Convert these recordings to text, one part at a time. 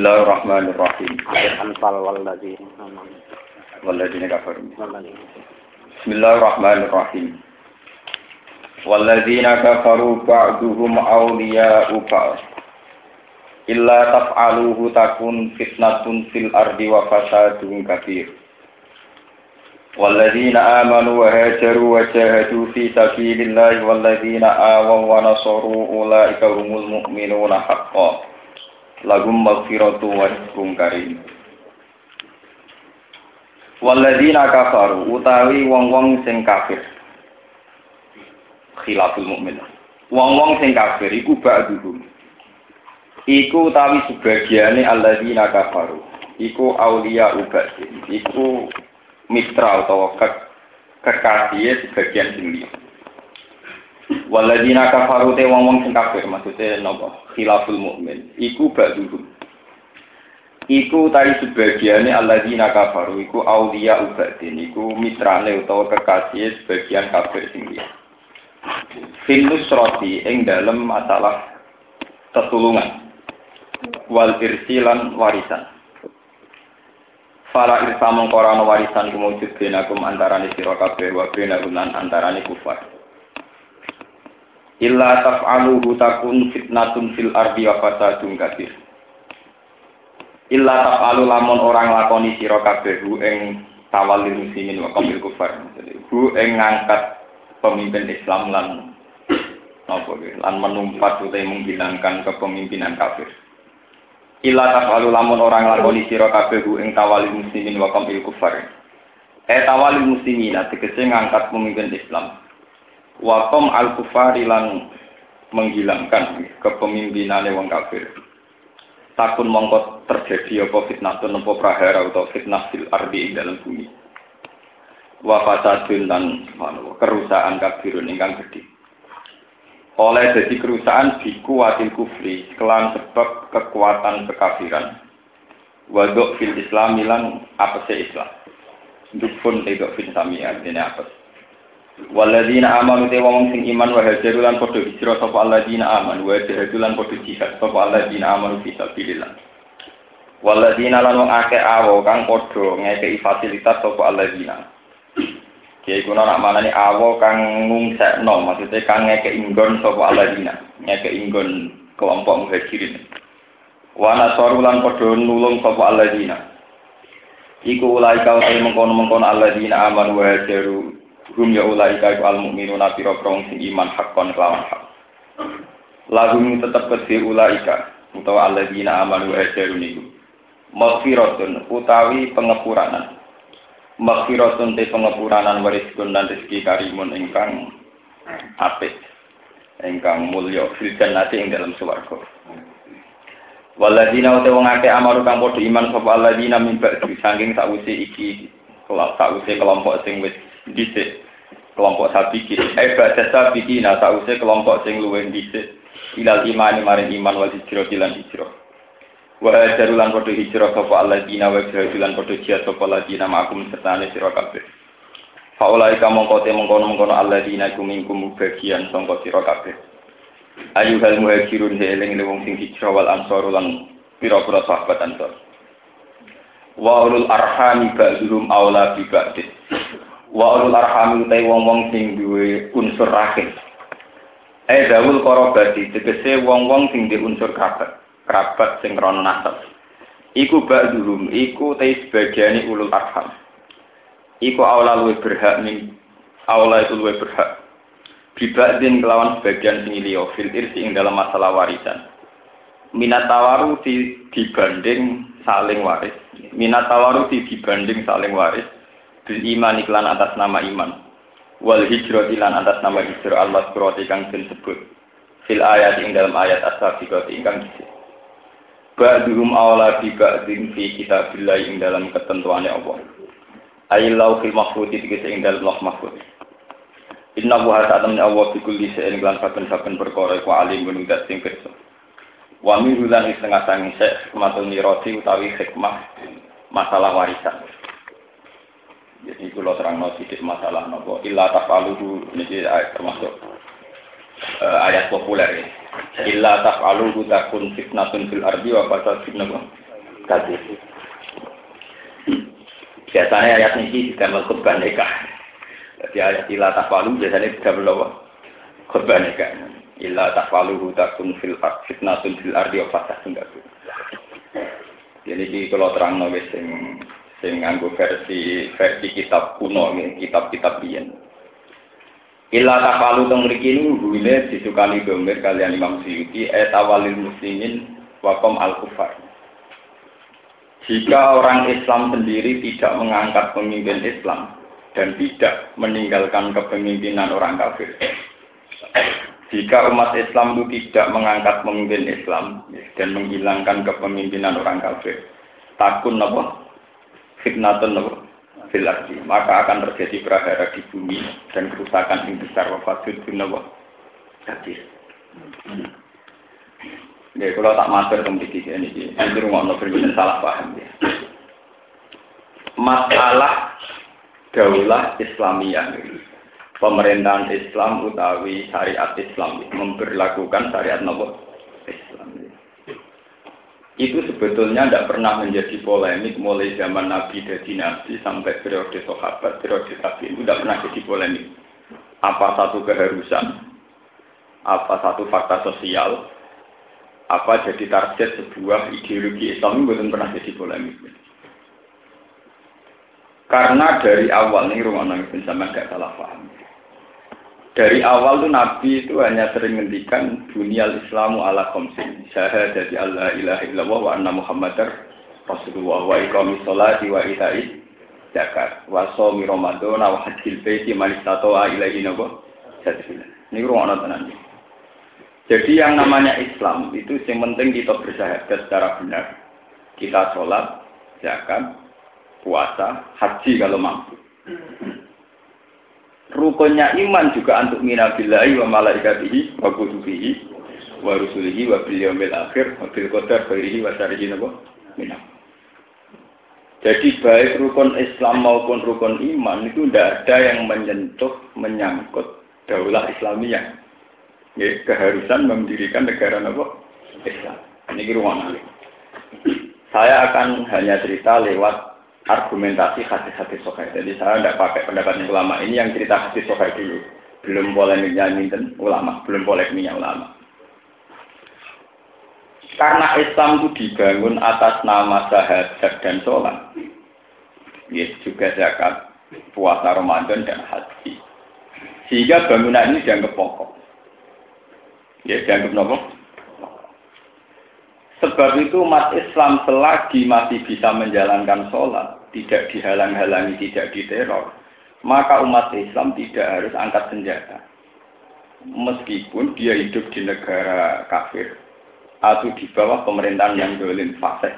Bismillahirrahmanirrahim. Anfal walladzina amanu. Walladzina kafaru. Walladzina Bismillahirrahmanirrahim. Walladzina kafaru ba'duhum awliya'u ba'd. Illa taf'aluhu takun fitnatun fil ardi wa fasadun kabir. Walladzina amanu wa hajaru wa jahadu fi sabilillahi walladzina awaw wa nasaru ulaika humul Lahum maghfiratu wa rizqun karim. Walladzina kafaru utawi wong-wong sing kafir. Khilaful mukmin. Wong-wong sing kafir iku ba'duhum. Iku utawi sebagiane alladzina kafaru. Iku aulia ubadin. Iku mitra utawa ke kekasih sebagian sing liya. Walladzina kafaru te wong-wong sing kafir maksudnya napa? Khilaful mukmin. Iku ba'duhum. Iku tadi sebagiannya alladzina kafaru iku aulia ubadin iku mitrane utawa kekasih sebagian kafir sing liya. Fil nusrati ing dalem masalah tetulungan wal irsilan warisan. Fala irsa mengkorano warisan kumujud benakum antarane sira kabeh wa benakum lan antarane kufar. Illa taf'aluhu takun fitnatun fil ardi wa fasadun kabir. Illa taf'alu lamun orang lakoni sira kabeh ing tawalli muslimin wa qamil kufar. Jadi hu ing ngangkat pemimpin Islam lan napa lan menumpat utawa menghilangkan kepemimpinan kafir. Illa taf'alu lamun orang lakoni sira kabeh ing tawalli muslimin wa qamil kufar. Eh tawalli muslimin tegese ngangkat pemimpin Islam. Wakom al kufari lan menghilangkan kepemimpinannya wong kafir. Takun mongko terjadi apa fitnah tun apa prahara atau fitnah fil ardi dalam bumi. Wa fasadun lan kerusakan kafirun ingkang gedhe. Oleh jadi kerusakan bikuatil kufri kelan sebab kekuatan kekafiran. Wadok fil Islam lan apa Islam. Dukun tidak fil sami artinya apa Waladina amanu te wong sing iman wa hajaru lan padha hijrah sapa alladzina amanu wa jahadu lan padha jihad sapa alladzina amanu fi sabilillah. Waladina lan wong akeh awo kang padha ngekeki fasilitas sapa alladzina. Kiai kuna nak manani awo kang ngungsekno maksudnya kang ngekeki inggon sapa alladzina, ngekeki inggon kelompok muhajirin. Wa nasaru lan padha nulung sapa alladzina. Iku ulai kau mengkono-mengkono alladzina amanu wa hajaru Hum ya ulai iku al mukminuna pira prong sing iman hakon kelawan hak. Lahum tetep kedhe ulaika utawa alladzina amanu wa hajaru niku. Utawi pengepuranan. Maghfiratun te pengepuranan wariskun dan rezeki karimun ingkang apik. Ingkang mulya fil jannati ing dalam swarga. Waladina utawa wong akeh amaru kang padha iman sapa alladzina min ba'di saking iki sakwise kelompok sing wis dhisik. Kelompok sabiki. Eh baca sabiki nah sausé kelompok sing luwih dhisik. Ilal iman maring iman wal hijrah lan hijrah. Wa hajaru lan padha hijrah sapa alladzina wa hijrah lan padha jihad sapa alladzina ma'akum sertane sira kabeh. Faulai kamu kote mengkono-mengkono alladzina iku minkum bagian sangka sira kabeh. Ayuhal muhajirun heling wong sing hijrah wal ansor lan pira-pira sahabat ansor Wa ulul arhami ba'dhum aula bi ba'dih wa ulul arham utai wong-wong sing duwe unsur rahim. Eh dawul korobati tegese wong-wong sing duwe unsur kerabat, kerabat sing krana nasab. Iku ba'duhum, iku te sebagiane ulul arham. Iku awla luwe berhak min awla itu luwe berhak. Bibadin kelawan sebagian sing liya fil irsi ing dalam masalah warisan. Minat tawaru di, dibanding saling waris. Minat tawaru di, dibanding saling waris bil iman iklan atas nama iman wal hijrah ilan atas nama hijrah Allah surati kang disebut fil ayat ing dalam ayat as-sabiqat ingkang disebut Ba'duhum awla bi ba'din fi kitabillah ing dalam ketentuannya Allah. Ayilau fil mahfud itu ing dalam loh mahfud. Inna saat temen Allah bikul lisa ing lan saben-saben perkara iku alim menudat sing kersa. Wa min hulan setengah sangi sek hikmatul mirasi utawi hikmah masalah warisan. Jadi kalau terang sedikit masalah nopo illa tafaluhu ini ayat termasuk uh, ayat populer ya. Illa tafaluhu takun fitnatun fil ardi wa fasadun nopo. Tadi. Biasanya ayat ini tidak mengkutban nikah. Jadi ayat illa tafaluhu biasanya tidak berlaku korban nikah. Illa takwaluhu takun fil fitnatun fil ardi wa fasadun kabir. Jadi di kalau terang nulis sing sing nganggo versi versi kitab kuno kitab-kitab biyen. Illa takwalu teng mriki niku gune disukani domir kalian Imam Suyuti et awalil muslimin wakom al kufar. Jika orang Islam sendiri tidak mengangkat pemimpin Islam dan tidak meninggalkan kepemimpinan orang kafir, jika umat Islam itu tidak mengangkat pemimpin Islam dan menghilangkan kepemimpinan orang kafir, takun apa? Fitnatun? Fil maka akan terjadi prahara di bumi dan kerusakan yang besar wafat dunia apa? Jadi, Ya, kalau tak masuk ke mriki ini, ini rumah no salah paham ya. Masalah daulah Islamiyah pemerintahan Islam utawi syariat Islam memperlakukan syariat Islam itu sebetulnya tidak pernah menjadi polemik mulai zaman Nabi dari Nabi sampai periode sahabat periode tabi itu tidak pernah jadi polemik. Apa satu keharusan? Apa satu fakta sosial? Apa jadi target sebuah ideologi Islam? Itu belum pernah jadi polemik. Karena dari awal nih rumah nangis sama gak salah paham dari awal tuh Nabi itu hanya sering ngendikan dunia Islamu ala komsin. Syahadati Allah ilaha illallah wa anna Muhammadar Rasulullah wa iqami sholati wa itai zakat wa shomi Ramadan wa hajjil baiti man istata'a ilaihi nabo. Ini ruang tenan. Jadi yang namanya Islam itu yang penting kita bersyahadat secara benar. Kita sholat, zakat, puasa, haji kalau mampu rukunnya iman juga untuk minabillahi wa malaikatihi wa kutubihi wa rusulihi wa bil akhir wa bil qadar wa syarrihi napa minam. Jadi baik rukun Islam maupun rukun iman itu tidak ada yang menyentuh, menyangkut daulah Islamiyah. Ya, keharusan mendirikan negara apa? Islam. Ini rumah Saya akan hanya cerita lewat argumentasi hadis-hadis sokai. Jadi saya tidak pakai pendapat ulama ini yang cerita hadis sokai dulu. Belum polemiknya dan ulama, belum polemiknya ulama. Karena Islam itu dibangun atas nama syahadat dan sholat. Ya, juga zakat, puasa Ramadan dan haji. Sehingga bangunan ini dianggap pokok. Ya, dianggap nopo? Sebab itu umat Islam selagi masih bisa menjalankan sholat, tidak dihalang-halangi, tidak diteror, maka umat Islam tidak harus angkat senjata. Meskipun dia hidup di negara kafir atau di bawah pemerintahan yang dolim fasik.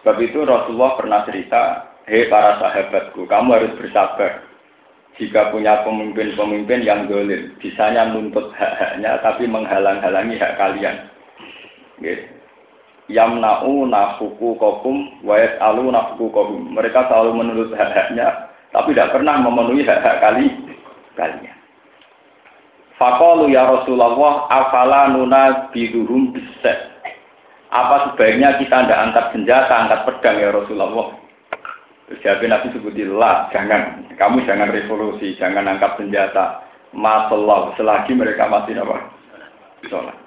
Sebab itu Rasulullah pernah cerita, hei para sahabatku, kamu harus bersabar. Jika punya pemimpin-pemimpin yang dolim, bisanya nuntut hak-haknya tapi menghalang-halangi hak kalian nafuku kokum wa yas'alu nafuku kokum. Mereka selalu menurut hak-haknya, tapi tidak pernah memenuhi hak-hak kali kalian. Fakalu ya Rasulullah, afala nuna biduhum biset. Apa sebaiknya kita tidak angkat senjata, angkat pedang ya Rasulullah? Terus Nabi sebutillah, jangan. Kamu jangan revolusi, jangan angkat senjata. Masalah, selagi mereka masih apa? Sholat.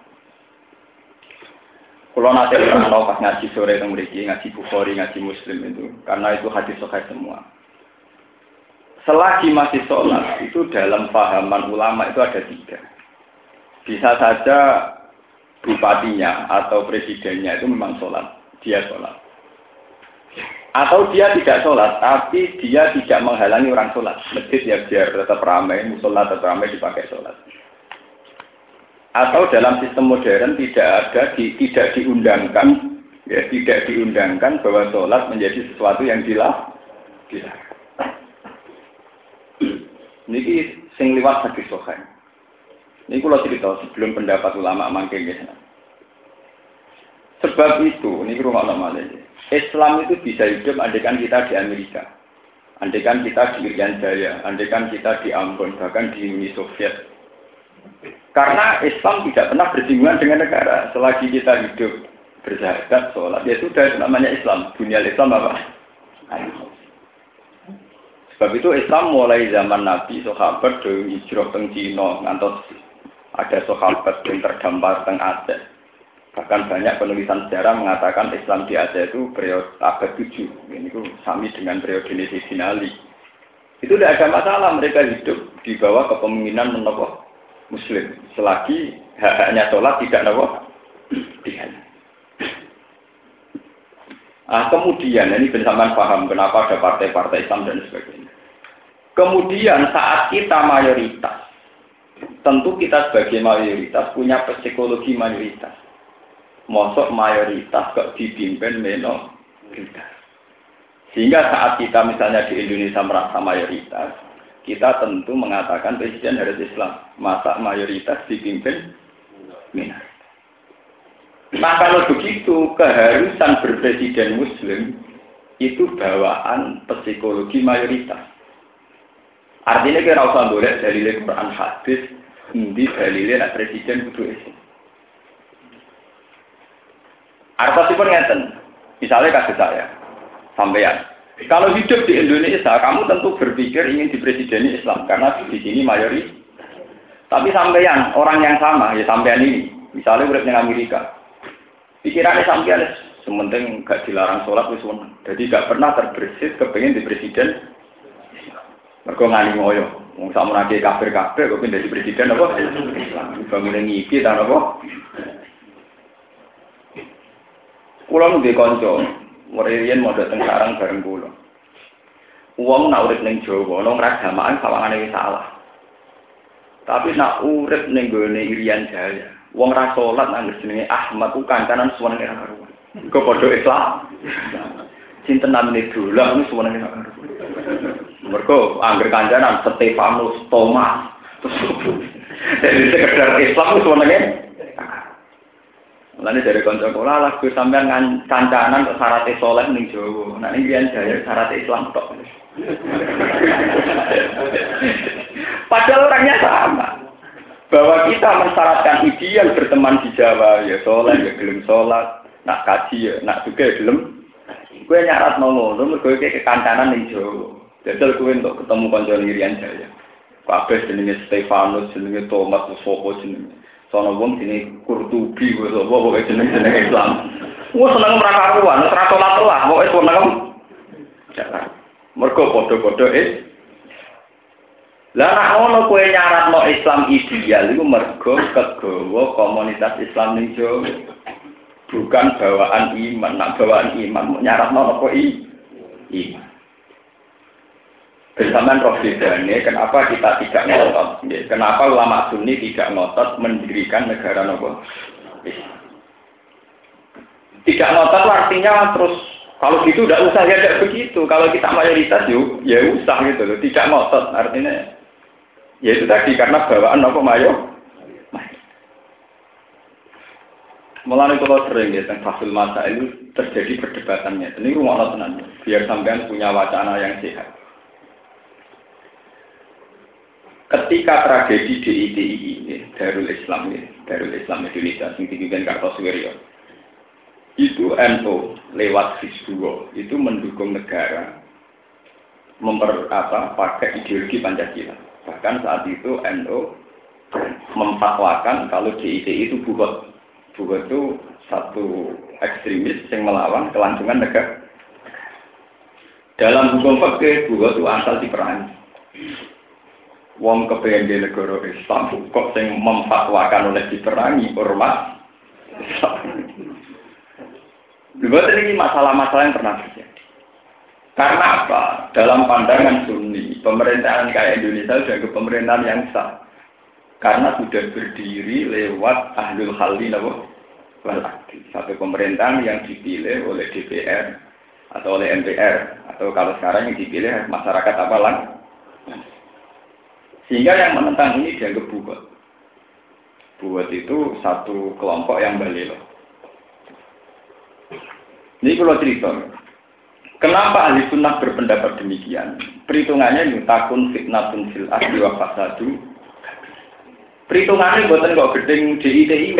Kalau nanti orang pas ngaji sore itu mereka ngaji bukhori, ngaji muslim itu, karena itu hadis sokai semua. Selagi masih sholat, itu dalam pahaman ulama itu ada tiga. Bisa saja bupatinya atau presidennya itu memang sholat, dia sholat. Atau dia tidak sholat, tapi dia tidak menghalangi orang sholat. Masjid ya biar tetap ramai, musola tetap ramai dipakai sholat atau dalam sistem modern tidak ada di, tidak diundangkan ya tidak diundangkan bahwa sholat menjadi sesuatu yang dilarang. Ini sing liwat hadis sohain. Ini kalau cerita sebelum pendapat ulama mangke ya. Sebab itu, ini rumah lama Islam itu bisa hidup andekan kita di Amerika. Andekan kita di Irian Jaya, andekan kita di Ambon, bahkan di Uni Soviet. Karena Islam tidak pernah bersinggungan dengan negara. Selagi kita hidup bersahabat, sholat, ya sudah namanya Islam. Dunia Islam apa? Sebab itu Islam mulai zaman Nabi, sahabat dari hijrah teng Cina, ngantos ada sahabat yang terdampar teng Aceh. Bahkan banyak penulisan sejarah mengatakan Islam di Aceh itu periode abad 7. Ini itu sami dengan periode Sayyidina Ali. Itu tidak ada masalah, mereka hidup di bawah kepemimpinan menokoh Muslim. Selagi hak-haknya sholat tidak nopo Ah, kemudian ini bersamaan paham kenapa ada partai-partai Islam dan sebagainya. Kemudian saat kita mayoritas, tentu kita sebagai mayoritas punya psikologi mayoritas. Mosok mayoritas kok dipimpin minoritas. Sehingga saat kita misalnya di Indonesia merasa mayoritas, kita tentu mengatakan presiden harus Islam. Masa mayoritas dipimpin minoritas. Nah kalau begitu keharusan berpresiden muslim itu bawaan psikologi mayoritas. Artinya kira usah boleh dalil Quran hadis, hindi dalilnya nak presiden kudu Islam. Artinya pun ngeten. Misalnya kasih saya, sampean. Kalau hidup di Indonesia, kamu tentu berpikir ingin dipresideni Islam karena di sini mayoritas. Tapi sampean orang yang sama, ya sampean ini, misalnya udah di Amerika, Pikirannya sampean sementing gak dilarang sholat wis. Jadi gak pernah terbersit kepengen di presiden. Mergo ngani ngoyo. Wong sak menake kafir-kafir kok pindah di presiden apa? Islam. Bangun ngipi ta apa? Kulo nu kanca, Muriyen mau dateng sarang bareng kulo. Uang nak urip ning Jawa, nang ragamaan sawangane wis salah. Tapi nak urip ning gone Irian Jaya, Wong ra salat nang jenenge Ahmad ku kancanan suwenenge ra karuan. Kok padha Islam. Sinten namine dolan wis suwenenge ra karuan. Mergo angger kancanan Stefanus Thomas. Jadi sekedar Islam suwenenge Lalu dari konco kula lagu sampean kancanan syarat soleh ning Jawa. Nah ini biyen jaya syarat Islam tok. Padahal orangnya sama. Bahwa kita mensyaratkan ideal berteman di Jawa ya sholat ya gelem sholat nak kaji ya nak juga ya gelem. Gue nyarat mau ngono gue kayak kekancanan ning Jawa. Jajal gue untuk ketemu konco Irian Jaya. Kabeh jenenge Stefanus jenenge Thomas sopo jenenge sono wong sini Kurtubi gue sopo pokoke jenenge Islam gue seneng merakaruan ora sholat lah pokoke seneng mergo padha-padha eh lah nak ngono kowe nyaratno Islam ideal iku mergo kegawa komunitas Islam ning Jawa. Bukan bawaan iman, nak bawaan iman nyaratno apa? Iman. Bersamaan roh kenapa kita tidak ngotot? Kenapa ulama sunni tidak ngotot mendirikan negara nopo? Tidak ngotot artinya terus kalau gitu tidak usah ya tidak begitu. Kalau kita mayoritas yuk, ya usah gitu loh. Tidak ngotot artinya Ya itu tadi karena bawaan apa mayo. Mulai kalau sering ya tentang fasul masa itu terjadi perdebatannya. Ini rumah tenan biar sampean punya wacana yang sehat. Ketika tragedi DITI ini, Darul Islam ini, Darul Islam Indonesia, yang dipimpin Kartosuwiryo, itu NU lewat Fisbuwo itu mendukung negara memper apa pakai ideologi Pancasila. Bahkan saat itu NU memfatwakan kalau DITI itu buat buat itu satu ekstremis yang melawan kelangsungan negara. Dalam hukum fikih buat itu asal diperangi. Wong kepengen di negara Islam kok yang memfatwakan oleh diperangi ormas Juga ini masalah-masalah yang pernah terjadi. Karena apa? Dalam pandangan Sunni, pemerintahan kayak Indonesia sudah ke pemerintahan yang sah. Karena sudah berdiri lewat ahlul halli Satu pemerintahan yang dipilih oleh DPR atau oleh MPR atau kalau sekarang yang dipilih masyarakat apa lang? Sehingga yang menentang ini dianggap buka. Buat itu satu kelompok yang balelo. Ini kalau cerita. Kenapa ahli sunnah berpendapat demikian? Perhitungannya takun fitnatun fil asli wa fasadu. Perhitungannya buatan kok gedeng DITI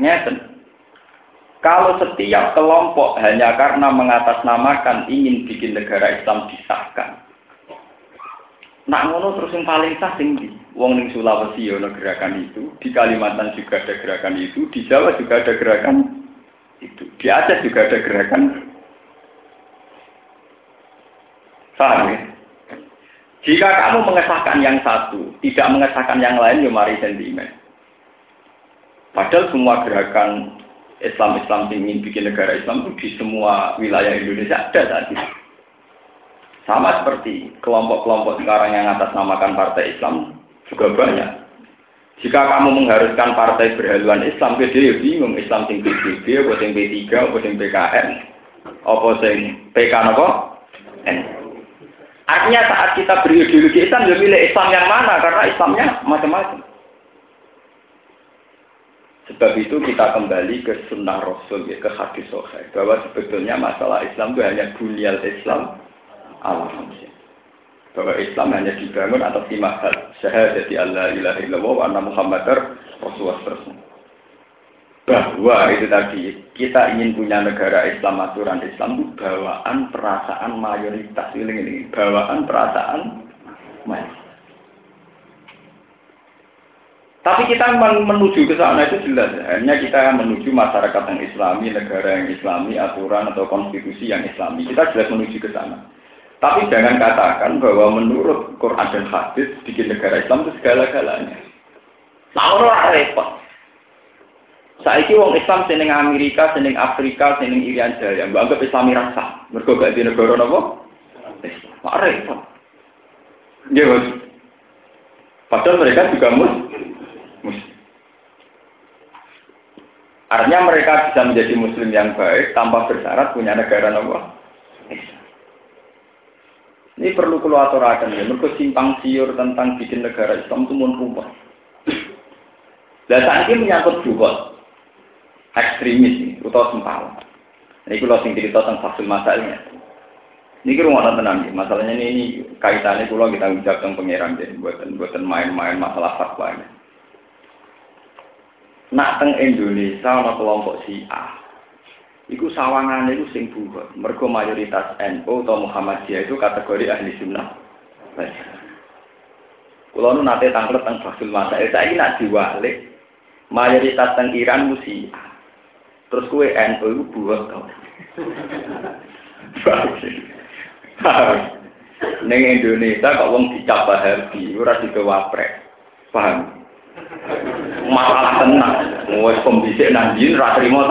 ngeten. Kalau setiap kelompok hanya karena mengatasnamakan ingin bikin negara Islam disahkan, nak ngono terus yang paling sah tinggi. Wong ning Sulawesi ya gerakan itu, di Kalimantan juga ada gerakan itu, di Jawa juga ada gerakan itu, di Aceh juga ada gerakan. Paham ya? Jika kamu mengesahkan yang satu, tidak mengesahkan yang lain, ya mari sentimen. Padahal semua gerakan Islam-Islam ingin bikin negara Islam itu di semua wilayah Indonesia ada tadi. Sama seperti kelompok-kelompok sekarang yang atas namakan partai Islam juga banyak. Jika kamu mengharuskan partai berhaluan Islam, dia bingung Islam sing PBB, apa sing P3, apa sing PKN, apa sing PK apa? Artinya saat kita berideologi Islam, ya milih Islam yang mana? Karena Islamnya macam-macam. Sebab itu kita kembali ke sunnah Rasul, ya, ke hadis sahih. Bahwa sebetulnya masalah Islam itu hanya bunyal Islam Allah Bahwa Islam hanya dibangun atas lima hal. Syahadat Allah ilaha illallah wa anna Muhammadar Rasulullah. Bahwa itu tadi, kita ingin punya negara Islam, aturan Islam bawaan perasaan mayoritas. Ini, ini, bawaan perasaan mayoritas. Tapi kita menuju ke sana itu jelas. Hanya kita menuju masyarakat yang islami, negara yang islami, aturan atau konstitusi yang islami. Kita jelas menuju ke sana. Tapi jangan katakan bahwa menurut Quran dan hadis bikin negara Islam itu segala-galanya. Nah, orang repot. Saiki wong Islam seneng Amerika, seneng Afrika, seneng Irian Jaya, mbak anggap Islami rasa. Mereka gak di negara apa? Islam. repot. Dia Padahal mereka juga mus Artinya mereka bisa menjadi muslim yang baik tanpa bersyarat punya negara apa? Ini perlu keluar aturakan ya, mereka simpang siur tentang bikin negara Islam itu mun rumah. Dan saat ini menyangkut juga ekstremis atau sempal. Ini kalau sing cerita tentang fasil masalahnya. Ini kira mau tenang masalahnya ini, ini kaitannya kalau kita ucap tentang pangeran jadi buatan buatan main-main masalah fatwa ini. Nak teng Indonesia ana kelompok A. Iku sawangane iku sing buhot. Mergo mayoritas NU atau Muhammadiyah itu kategori ahli sunnah. Kulo nu nate tanglet teng Fasul Masail. Saiki nak diwalik mayoritas teng Iran musi Terus kue NU iku buhot to. Neng Indonesia kok wong dicap Wahabi ora dikewaprek. Paham? masalah tenang. Wes pembisik nang jin ra trimo.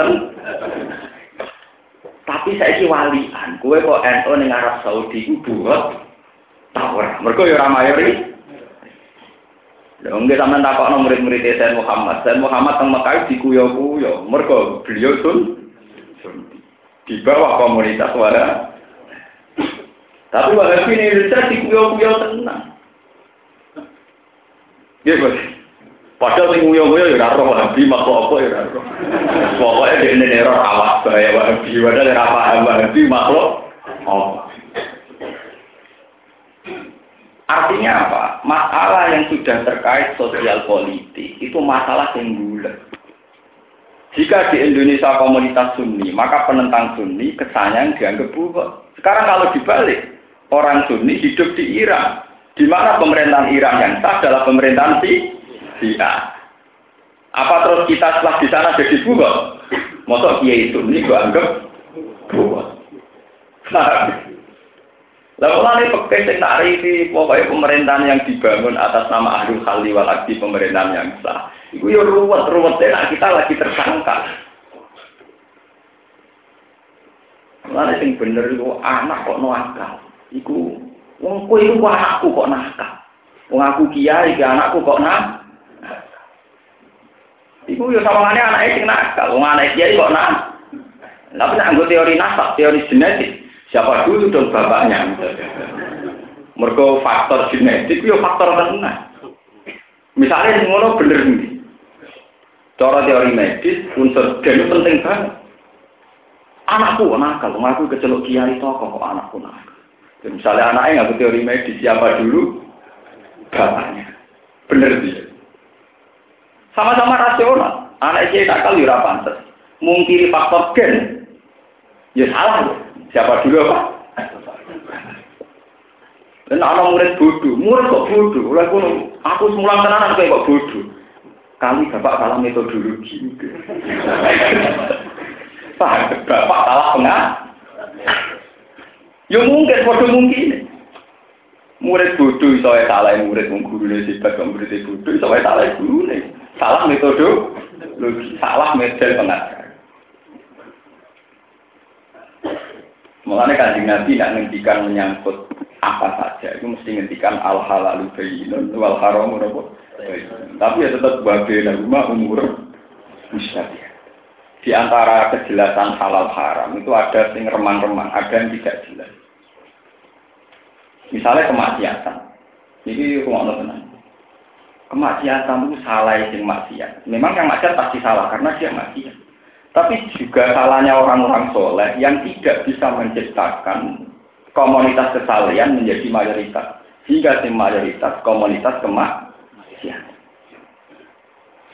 Tapi saiki walian, kowe kok ento ning Arab Saudi ku buat tawar. Mergo ya ora mayori. Lha nggih sampean takokno murid-murid Sayyid Muhammad. Sayyid Muhammad teng Mekah dikuyo-kuyo. Mergo beliau sun di bawah komunitas wara. Tapi wahabi ini Indonesia dikuyo-kuyo tenang. Ya, bos. Padahal sing nguyo-nguyo ya ora roh Wahabi makhluk apa ya ora roh. Pokoke dene neror awas bahaya Wahabi padahal ora paham Wahabi makhluk apa. Artinya apa? Masalah yang sudah terkait sosial politik itu masalah yang bulat. Jika di Indonesia komunitas Sunni, maka penentang Sunni kesannya dianggap bulat. Sekarang kalau dibalik, orang Sunni hidup di Iran, di mana pemerintahan Iran yang sah adalah pemerintahan si dia. Apa terus kita setelah di sana jadi bugot? Masa kiai itu ini gue anggap bugot. Lalu mulai pakai sing tarifi pokoknya pemerintahan yang dibangun atas nama Ahlul Khali wal pemerintahan yang sah. Itu ya ruwet ruwet nah kita lagi tersangka. Mulai sing bener itu anak kok nakal. Iku wong kowe iku anakku kok nakal. Wong aku kiai, anakku kok nakal. Iku yo sawangane anake sing nakal, wong anak kiai kok nak. Tapi anggo teori nasab, teori genetik, siapa dulu dong bapaknya? Mergo faktor genetik yo faktor tenan. Misalnya sing ngono bener nih. Cara teori medis, unsur gen penting banget. Anakku nakal, aku kecelok kiai tokoh kok anakku nakal. Misalnya anaknya nggak teori medis, siapa dulu? Bapaknya. Bener sih. Sama-sama rasional. Anak kiai nakal ya pantas. Mungkiri faktor gen. Ya salah. Siapa dulu apa? Dan anak murid bodoh, murid kok bodoh. Oleh aku semula tenanan kayak kok bodoh. Kali bapak salah metodologi. Pak, bapak salah pengah. Ya mungkin, bodoh mungkin. Murid bodoh iso salah murid wong gurune sifat kok murid bodoh iso salah gurune. Salah metode salah metode pengajar. Mulanya kanjeng Nabi nak ngendikan menyangkut apa saja itu mesti ngendikan al halalu bayyinun wal haramu tapi ya tetap bagai rumah umur musyabih. Di antara kejelasan halal haram itu ada yang remang-remang, ada yang tidak jelas. Misalnya kemaksiatan. Ini rumah tenang. Kemaksiatan itu salah yang maksiat. Memang yang maksiat pasti salah karena dia maksiat. Tapi juga salahnya orang-orang soleh yang tidak bisa menciptakan komunitas kesalahan menjadi mayoritas. Sehingga si mayoritas komunitas kemaksiatan.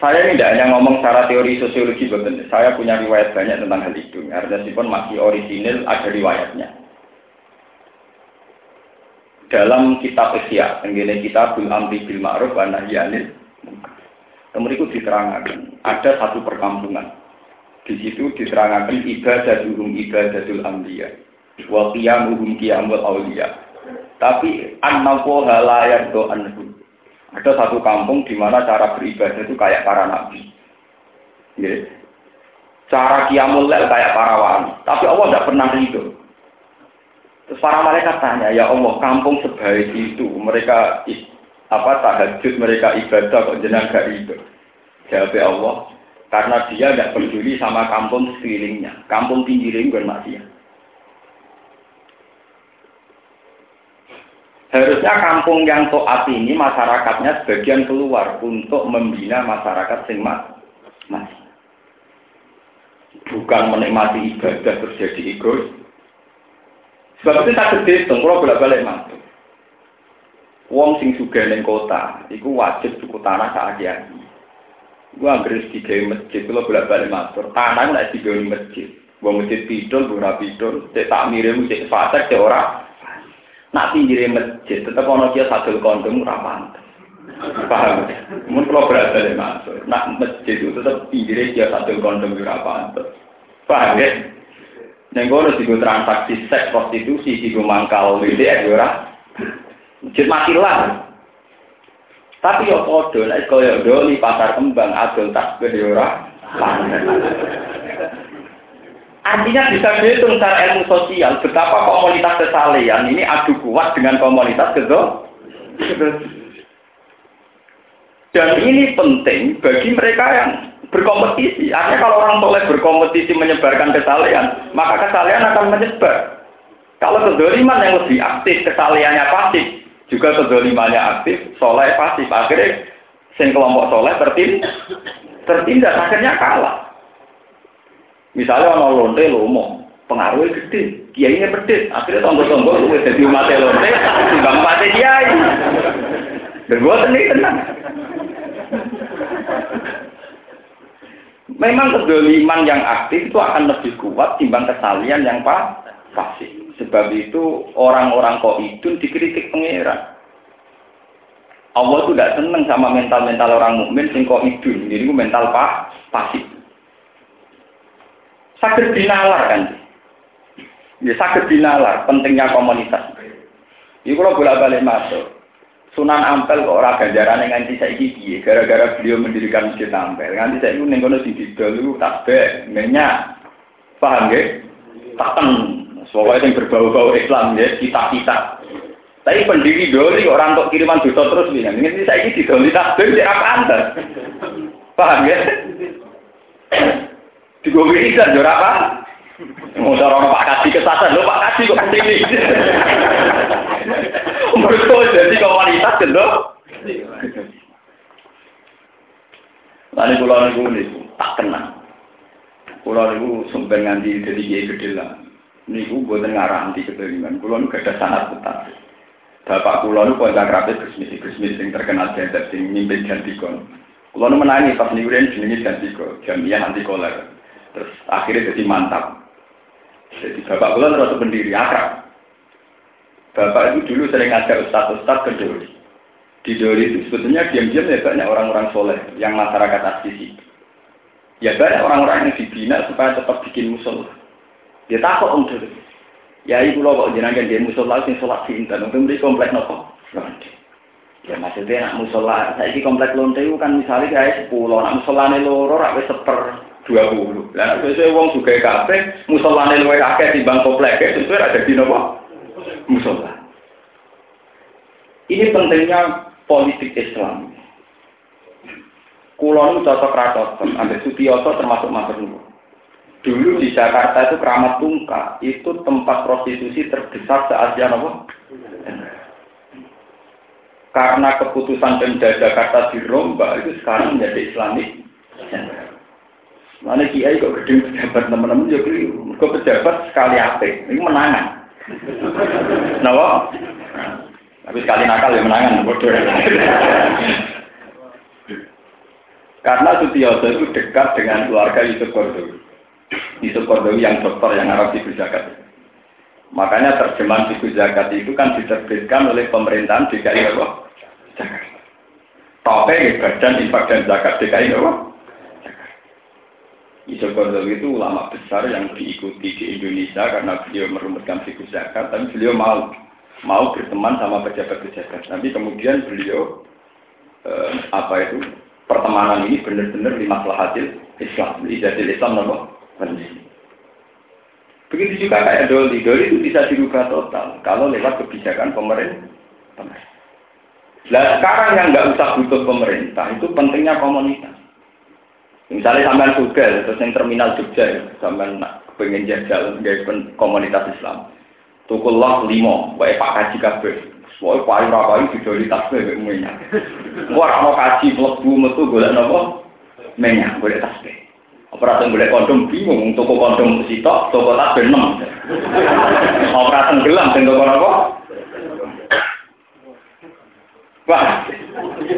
Saya ini tidak hanya ngomong secara teori sosiologi, betul. Saya punya riwayat banyak tentang hal itu. Artinya pun masih orisinil, ada riwayatnya. Dalam kitab Isya, tenggine kita bil amri bil ma'ruf wa nahyanil Kemudian diterangkan, ada satu perkampungan. Di situ diterangkan ibadaduhum ibadatul amliya. Wa qiyamuhum qiyamul awliya. Tapi an-nafuha la yardo anhum ada satu kampung di mana cara beribadah itu kayak para nabi. Cara kiamul kayak para wali. Tapi Allah tidak pernah itu. Terus para malaikat tanya, ya Allah, kampung sebaik itu, mereka apa tahajud, mereka ibadah kok jenang gak itu. Jawab Allah, karena dia tidak peduli sama kampung sekelilingnya. Kampung tinggi bukan maksiat. Harusnya kampung yang toat ini masyarakatnya sebagian keluar untuk membina masyarakat sing masih. Bukan menikmati ibadah terus jadi egois. Sebab itu tak gede, kalau bolak-balik masuk. Wong sing sugih ning kota, iku wajib tuku tanah sak aki-aki. Gua anggere digawe masjid, kalau bolak-balik masuk. Tanah nek digawe masjid. Wong masjid pidol, ora pidol, cek tak mirip, cek fasek, cek ora Nak pinggire masjid, tetap ono kia sadul kondom ora pantes. Paham ya? Mun kalau berada di masuk, nak masjid itu tetap pinggire kia sadul kondom ora pantes. Paham ya? Neng kono transaksi seks prostitusi sih mangkal WDR ya ora. Masjid mati lah. Tapi yo podo, nek koyo doli pasar kembang adol tak ya ora. Artinya bisa dihitung secara ilmu sosial betapa komunitas kesalehan ini adu kuat dengan komunitas kedua. Dan ini penting bagi mereka yang berkompetisi. Artinya kalau orang soleh berkompetisi menyebarkan kesalehan, maka kesalehan akan menyebar. Kalau kedoliman yang lebih aktif, kesalehannya pasif, juga kedolimannya aktif, soleh pasif. Akhirnya sing kelompok soleh tertindas, tertindas akhirnya kalah. Misalnya orang lonte lomo, pengaruhnya gede, kiainya pedes, akhirnya tonggo-tonggo lu jadi umat lonte, timbang mati kiai. Dan gue tenang. Memang kedoliman yang aktif itu akan lebih kuat timbang kesalian yang pasif. Sebab itu orang-orang kok itu dikritik pengeran. Allah itu tidak senang sama mental-mental orang mukmin sing kok idun. Jadi mental pak pasif. Sakit dinalar kan? Ya sakit dinalar, pentingnya komunitas. Ini kalau bolak balik masuk. Sunan Ampel kok orang ganjaran yang nganti saya gigi, gara-gara beliau mendirikan masjid Ampel. Nganti saya itu nengkono di dulu tasbih, minyak, paham ya? Taken, pokoknya yang berbau-bau Islam ya, kita-kita. Tapi pendiri doli orang untuk kiriman dosa terus nih. Ini saya ini di doli tasbih, apa anda? Paham ya? Digowe izan yo apa? Mau orang Pak Kaji kesasar, lo Pak Kaji kok ke sini. Mereka jadi komunitas gitu. Lalu pulau niku niku tak kenal. Pulau niku sumber nganti jadi kiai gede lah. Niku buatan ngarah anti keteringan. Pulau niku ada sanat tetap. Bapak pulau niku kontak rapi Gusmis Gusmis yang terkenal jadi sing mimpin jantikon. Pulau niku menangi pas niku dia jenenge jantiko, jamiah anti koler. Terus akhirnya jadi mantap. Jadi bapak pulau terus pendiri akrab. Bapak itu dulu sering ngajak ustaz-ustaz ke Dori. Di Dori itu sebetulnya diam-diam ya banyak orang-orang soleh yang masyarakat asli. Ya banyak orang-orang yang dibina supaya tetap bikin musola. Dia takut om Dori. Ya ibu lo kok jenengan dia musola sing sholat di intan. Untuk beri komplek nopo. Ya maksudnya nak musola, saya ini komplek lonte itu kan misalnya kayak sepuluh, nak musola ini loro, rak seper dua puluh. Nah, biasanya uang juga kafe, musola ini luwe di bang kompleknya, sesuai ada di nopo musola. Ini pentingnya politik Islam. Kulon cocok cocok, ambil Sutioso termasuk Mas. Dulu di Jakarta itu keramat tungka, itu tempat prostitusi terbesar se Asia apa? Karena keputusan Pemda Jakarta dirombak itu sekarang menjadi Islamik. Mana kiai kok gede pejabat teman-teman ya keliru. Kok pejabat sekali apa? Ini menangan. Kenapa? Tapi sekali nakal ya menangan, bodoh. Karena Sutioso itu dekat dengan keluarga Yusuf Kordowi. Yusuf Kordowi yang dokter yang Arab di Zakat. Makanya terjemahan Fiku Zakat itu kan diterbitkan oleh pemerintahan DKI Jakarta. Tope Badan Infak dan Zakat DKI Jakarta. Yusuf Kordowi itu ulama besar yang diikuti di Indonesia karena beliau merumuskan Fiku Zakat, tapi beliau mau mau berteman sama pejabat-pejabat. Tapi kemudian beliau eh, apa itu pertemanan ini benar-benar lima hasil Islam, jadi Islam nopo Begitu juga kayak doli, doli itu bisa dirubah total kalau lewat kebijakan pemerintah. Nah sekarang yang nggak usah butuh pemerintah itu pentingnya komunitas. Misalnya sampai juga, terus yang terminal Jogja, ya, sampai pengen jajal komunitas Islam. Tukullah limo, baik Pak Kaji kabeh. Soale payu ra payu didoli tasbih mek minyak. Engko ora ono kaji mlebu metu golek napa? Minyak, golek tasbih. Operasi golek kondom bingung, toko kondom sitok, toko tasbih enam. Operasi gelam sing toko napa? Wah.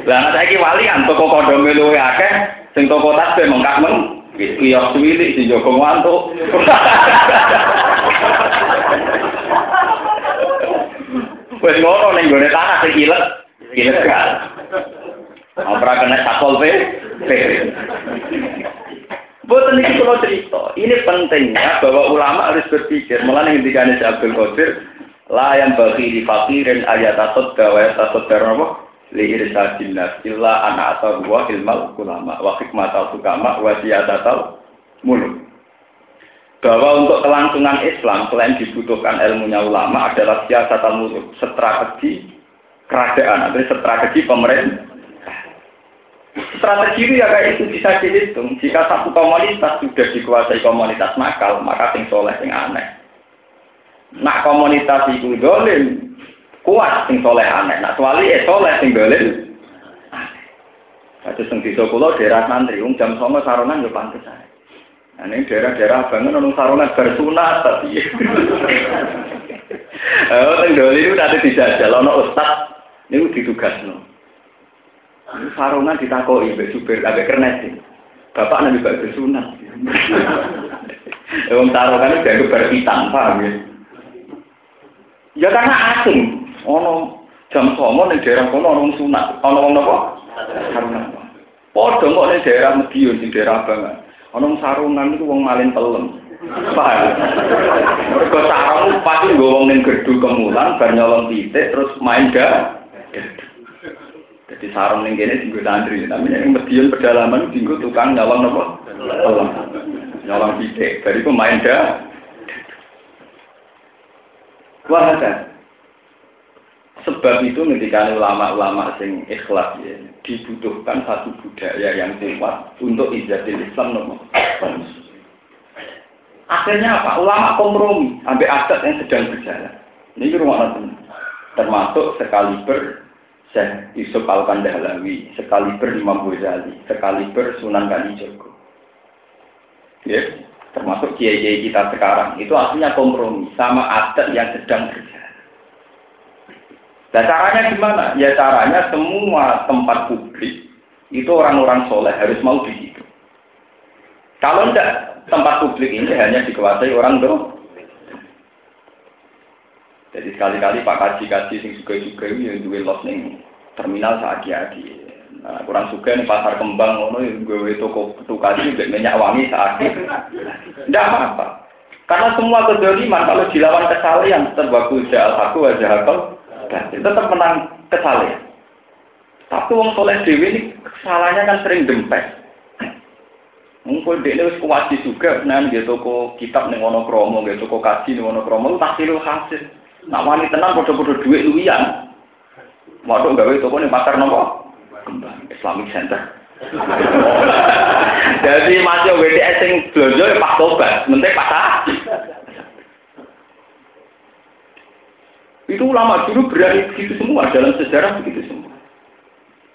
Lah saiki wali kan toko kondom luwe akeh, sing toko tasbih mengkak meng. Kiyos wilik sing jogo ngantuk. Wes ngono ning gone tanah sing ilet, ilegal. Ora kena satpol P. Boten iki kula cerita. Ini pentingnya bahwa ulama harus berpikir. Mulane ngendikane Abdul Qadir, la yang bagi di fakirin ayat atau gawe atau apa? Li irsadin nas illa ana atau wa ilmal ulama wa hikmatal tukama wa siyadatal mulut bahwa untuk kelangsungan Islam selain dibutuhkan ilmunya ulama adalah siasat muluk, strategi kerajaan atau strategi pemerintah. Strategi itu ya kayak itu bisa dihitung. Jika satu komunitas sudah dikuasai komunitas nakal, maka sing soleh sing aneh. Nak komunitas itu dolim, kuat sing soleh aneh. Nak suali eh soleh sing dolim. Kados sing desa kula daerah santri, jam songo saronan yo pantes ae. Nah, ini daerah-daerah bangun nung sarungan bersunat tapi. Oh, tenggol itu nanti dijajal, ono ustad, ini ditugas no. Ini sarungan ditakoi, mbak supir, agak kernet Bapak nanti bak bersunat. Wong sarungan itu dianggap berhitam, paham ya? Ya karena asing, ono jam songo ning daerah kono ono sunat, ono wong? Sarungan. Padha kok ning daerah Medion, di daerah Bangan. Ono sarungan itu wong malin pelem. Paham? Mergo sarung pasti nggo wong ning gerdu kemulan bar nyolong titik terus main ga. Jadi sarung ning kene dienggo santri, tapi ning medion pedalaman dienggo tukang nyolong napa? Pelem. Nyolong titik, bariku main ga. Wah, Sebab itu ketika ulama-ulama sing ikhlas ya, dibutuhkan satu budaya yang kuat untuk ijadah Islam nomor Akhirnya apa? Ulama kompromi sampai adat yang sedang berjalan. Ini rumah termasuk sekaliber Syekh Yusuf Al-Kandahlawi, sekaliber Imam Ghazali, sekaliber Sunan Kalijogo. Ya, termasuk kiai-kiai kita sekarang, itu aslinya kompromi sama adat yang sedang berjalan. Dan caranya gimana? Ya caranya semua tempat publik itu orang-orang soleh harus mau di situ. Kalau tidak, tempat publik ini hanya dikuasai orang doang. Jadi sekali-kali Pak Kaji-Kaji sing juga-juga ini yang duwe los ning terminal saat agi Nah, kurang suka nih pasar kembang ngono gue toko kaji juga minyak wangi saat Tidak apa-apa. Karena semua kedoliman kalau dilawan kesalahan terbagus jahal aku wajah akal tetap menang kesalahan. Tapi wong soleh dewi ini kesalahannya kan sering dempet. Mungkin dia ini kuat juga, nah dia toko kitab nih wono kromo, dia toko kaji nih wono kromo, tak hasil. Nak wani tenang bodoh-bodoh duit luwian. Waduh gawe toko nih pasar nopo? Kembang Islamic Center. Jadi masih WDS yang belanja ya pas tobat, mentek pasar. Itu ulama dulu berani begitu semua dalam sejarah begitu semua.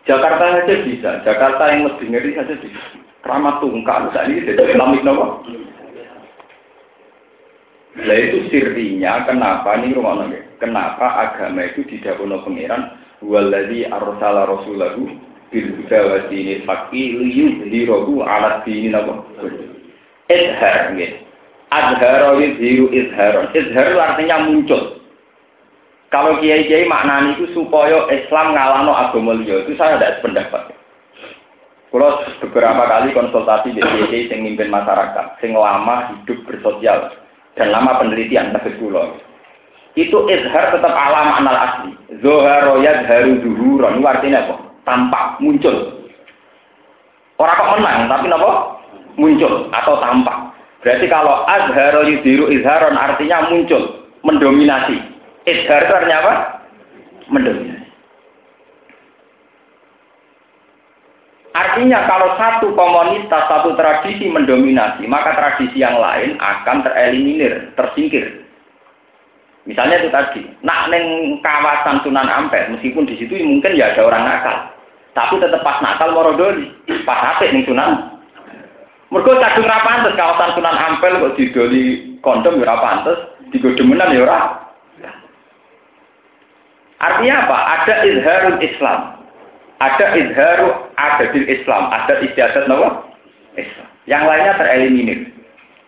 Jakarta saja bisa, Jakarta yang lebih ngeri saja bisa. Keramat tungkal saat ini jadi Islamik nopo. Nah itu sirinya kenapa nih rumah nabi? Kenapa agama itu tidak punya pangeran? Waladhi arsala rasulahu bil huda wa dinil haqqi liyudhhirahu ala dini napa? Izhar nggih. Azhara yudhiru izharon. Izhar artinya muncul. Kalau kiai-kiai maknani itu supaya Islam ngalano agama liya itu saya tidak sependapat. Kalau beberapa kali konsultasi di kiai yang mimpin masyarakat, sing lama hidup bersosial, dan lama penelitian tegas kulo. Itu izhar tetap alam anal asli. Zoharo haru duhuron. Ini artinya apa? Tampak, muncul. Orang kok menang, tapi apa? Muncul atau tampak. Berarti kalau azharo yudhiru izharon artinya muncul, mendominasi. Izhar itu artinya apa? Mendominasi. Artinya kalau satu komunitas, satu tradisi mendominasi, maka tradisi yang lain akan tereliminir, tersingkir. Misalnya itu tadi, nak neng kawasan Sunan Ampel, meskipun di situ mungkin ya ada orang nakal, tapi tetap pas nakal morodoli, pas apik neng Sunan. Mereka kadung rapantes kawasan Sunan Ampel kok didoli kondom ya rapantes, digodemenan ya ora. Artinya apa? Ada izharul Islam ada izharu adadil Islam, ada istiadat nawa Islam. Yang lainnya tereliminir.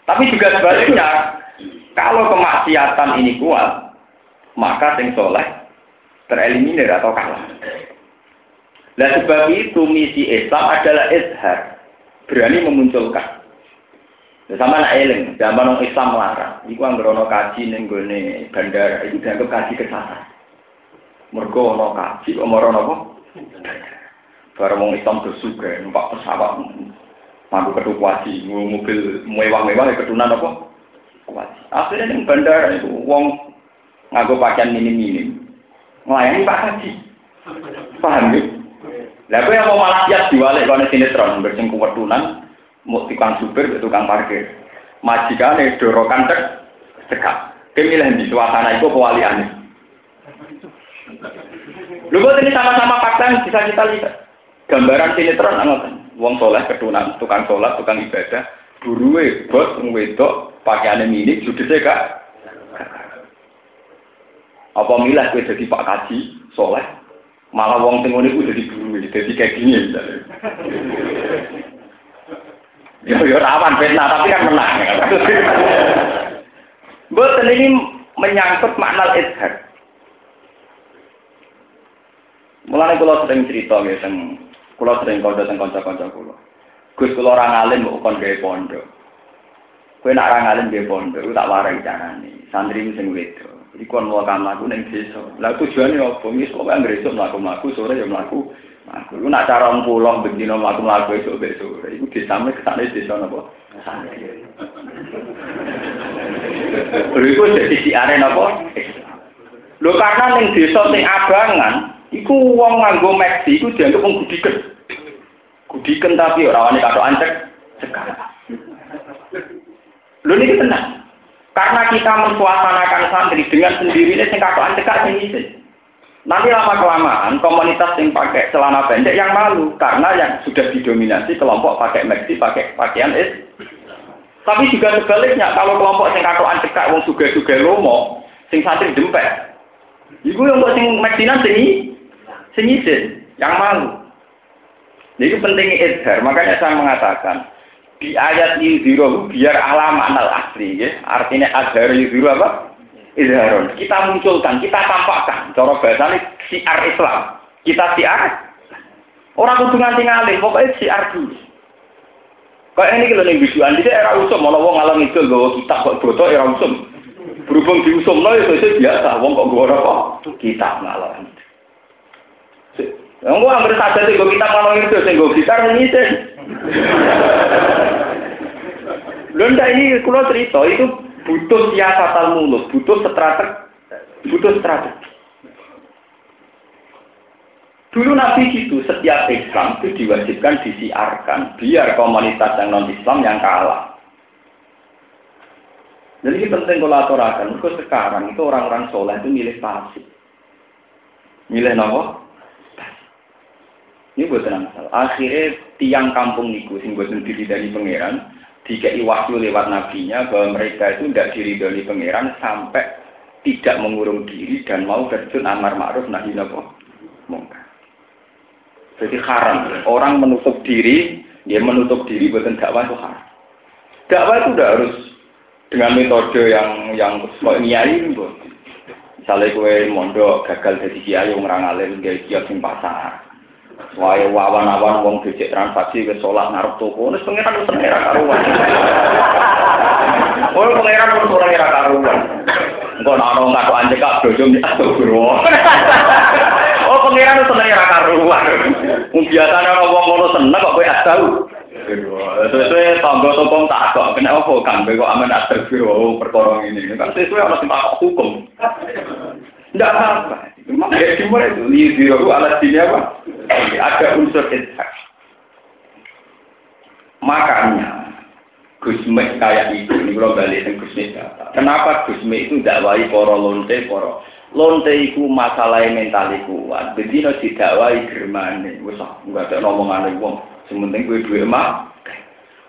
Tapi juga sebaliknya, kalau kemaksiatan ini kuat, maka sing soleh tereliminir atau kalah. Nah sebab itu misi Islam adalah izhar, berani memunculkan. Sama nak eling, zaman orang Islam melarang. Iku anggerono kaji ning bandara, itu dianggap kaji kesasar. Mergo ono kaji, omoro apa? Barang wong Islam bersuga, numpak pesawat, mampu ketu kuasi, mobil mewah-mewah ketunan apa? Kuasi. Akhirnya yang bandara itu wong nganggo pakaian minim-minim, melayani Pak Haji. Paham ya? Lah yang mau malah siap diwalik kono sinetron bersing kuwetunan, mau tukang supir, tukang parkir. Majikane dorokan cek cekak. Kemilih di suasana itu pewaliannya. Lu buat ini sama-sama fakta yang bisa kita lihat. Gambaran sinetron angkat. Wong soleh ketunan, tukang sholat, tukang ibadah, buruwe bos wedok pakaiannya mini, judulnya kak. Apa milah gue jadi Pak Kaji, soleh, malah wong tengok ini jadi buruwe, jadi kayak gini misalnya. Ya, ya rawan fitnah, tapi kan menang. Buat ini menyangkut makna izhar. Mulane kula sering cerita nggih teng kula sering kanca teng kanca-kanca kula. Gus kula ora ngalim kok kon gawe pondok. Kowe nak ora ngalim gawe pondok, tak warai carane. Santri sing wedo. Iku kon mau kamlaku ning desa. Lah tujuane opo? Wis kok anggere esuk mlaku-mlaku sore ya mlaku. Aku lu nak cara pulang bendino mlaku-mlaku esuk besok. Iku disame kesane desa napa? Santri. Beriku jadi si arena apa? Lho karena ning desa sing abangan, Iku wong nganggo meksi iku dianggap wong gudiken. Gudiken tapi ora wani katok ancek sekarang. Lho niki tenang. Karena kita mensuasanakan santri dengan sendirinya sing katok ancek sing. Nanti lama kelamaan komunitas yang pakai celana pendek yang malu karena yang sudah didominasi kelompok pakai maxi, pakai pakaian is. Tapi juga sebaliknya kalau kelompok yang katoan cekak wong suga-suga lomo, sing santri dempet. Iku yang buat sing maxinan sing sing yang malu. Jadi itu pentingnya izhar, makanya saya mengatakan di ayat yudhiro biar alam anal asli, ya. artinya azhar yudhiro apa? izharun. Kita munculkan, kita tampakkan. Cara bahasanya siar Islam. Kita siar. Orang kudu nganti ngalih, pokoknya siar dulu. Kayak ini kalau nih biduan, di era usum, mau wong ngalang itu gue kitab kok bodoh era usum. Berhubung di usum lo itu biasa, wong kok gue apa? Kitab ngalang. Yang gue hampir saja sih kitab ngalang itu, sih gue gitar ini sih. Lunda ini kalau cerita itu butuh siasatan mulut, butuh strategi, butuh strategi. Dulu Nabi gitu, setiap Islam itu diwajibkan disiarkan, biar komunitas yang non-Islam yang kalah. Jadi ini penting kalau aturakan, Kok sekarang itu orang-orang soleh itu milih pasif. Milih nopo? Ini buat masalah. Akhirnya tiang kampung niku, sing buat diri dari pangeran, dikei wahyu lewat nabinya bahwa mereka itu tidak diridhoi pangeran sampai tidak mengurung diri dan mau terjun amar ma'ruf nahi mungkar. Jadi haram. Orang menutup diri, dia menutup diri bukan dakwah itu haram. Dakwah itu udah harus dengan metode yang yang kok nyai. Misalnya gue mondok gagal jadi kiai yang ngalim gaya kiai sing pasar. Wae wawan-awan wong becek transaksi ke sholat ngarep toko, wis pengiran wis seneng ra karuan. Oh, pengiran wis ora ra karuan. Engko nek ana ngako anje kak bojo astagfirullah. Oh, pengiran wis seneng ra karuan. Wong biasane ana wong ngono seneng kok kowe astau. Sesuai tangga toko tak kok, kenapa kok kan kok aman astagfirullah perkara ini. Kan sesuai ana sing hukum. Tidak apa-apa. Memang ya dimulai itu. Liziru alat sini apa? Ada unsur ishak. Makanya, Gusme kayak itu, ini kalau balik ke Gusme Kenapa Gusme itu dakwai poro lonte poro? Lonte itu masalah mental kuat. Bedino didakwai germane. Wes enggak ada ngomongan wong. Sementing gue duwe emak.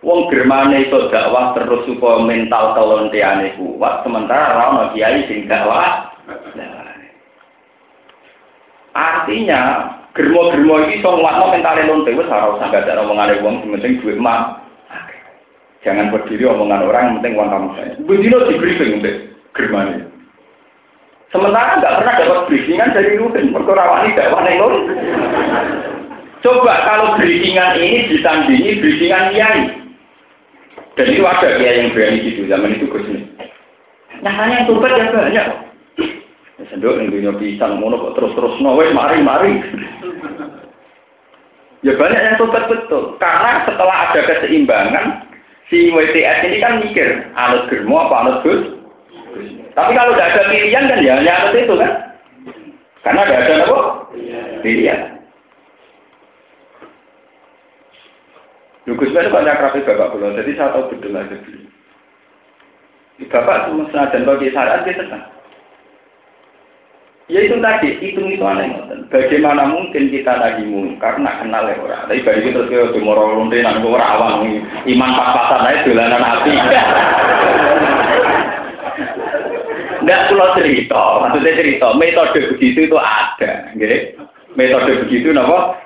Wong germane itu dakwah terus supaya mental kelonteane kuat. Sementara orang kiai sing dakwah. Artinya, germo-germo ini so ngwakno mentale lonte wis ora usah gak ada omongane wong penting duit mah. Jangan berdiri omongan orang yang penting uang kamu saya. Begini di briefing deh, germani. Sementara nggak pernah dapat briefingan dari Ruben, perkara wani gak wani lor. Coba kalau briefingan ini ditandingi briefingan kiai. Dan itu ada kiai yang berani gitu zaman itu Gus Nyatanya yang tumpet ya banyak. Sendok yang dunia pisang, ngono kok terus-terus no, mari mari. ya banyak yang sobat betul, karena setelah ada keseimbangan, si WTS ini kan mikir, anut germo apa anut gus. Tapi kalau tidak ada pilihan kan ya hanya anut itu kan. Karena tidak ada apa? Pilihan. Gus itu banyak rapi bapak pulau, jadi saya tahu betul aja. Bapak cuma senajan bagi saran dia tenang. Ya itu tadi, hitung itu aneh. Bagaimana mungkin kita lagi mungkar, nak kenal ya orang. Tapi bagi kita terus ke moro lonte, nak orang awang, iman pas-pasan aja dolanan api. Enggak pulau cerita, maksudnya cerita, metode begitu itu ada. Metode begitu, napa?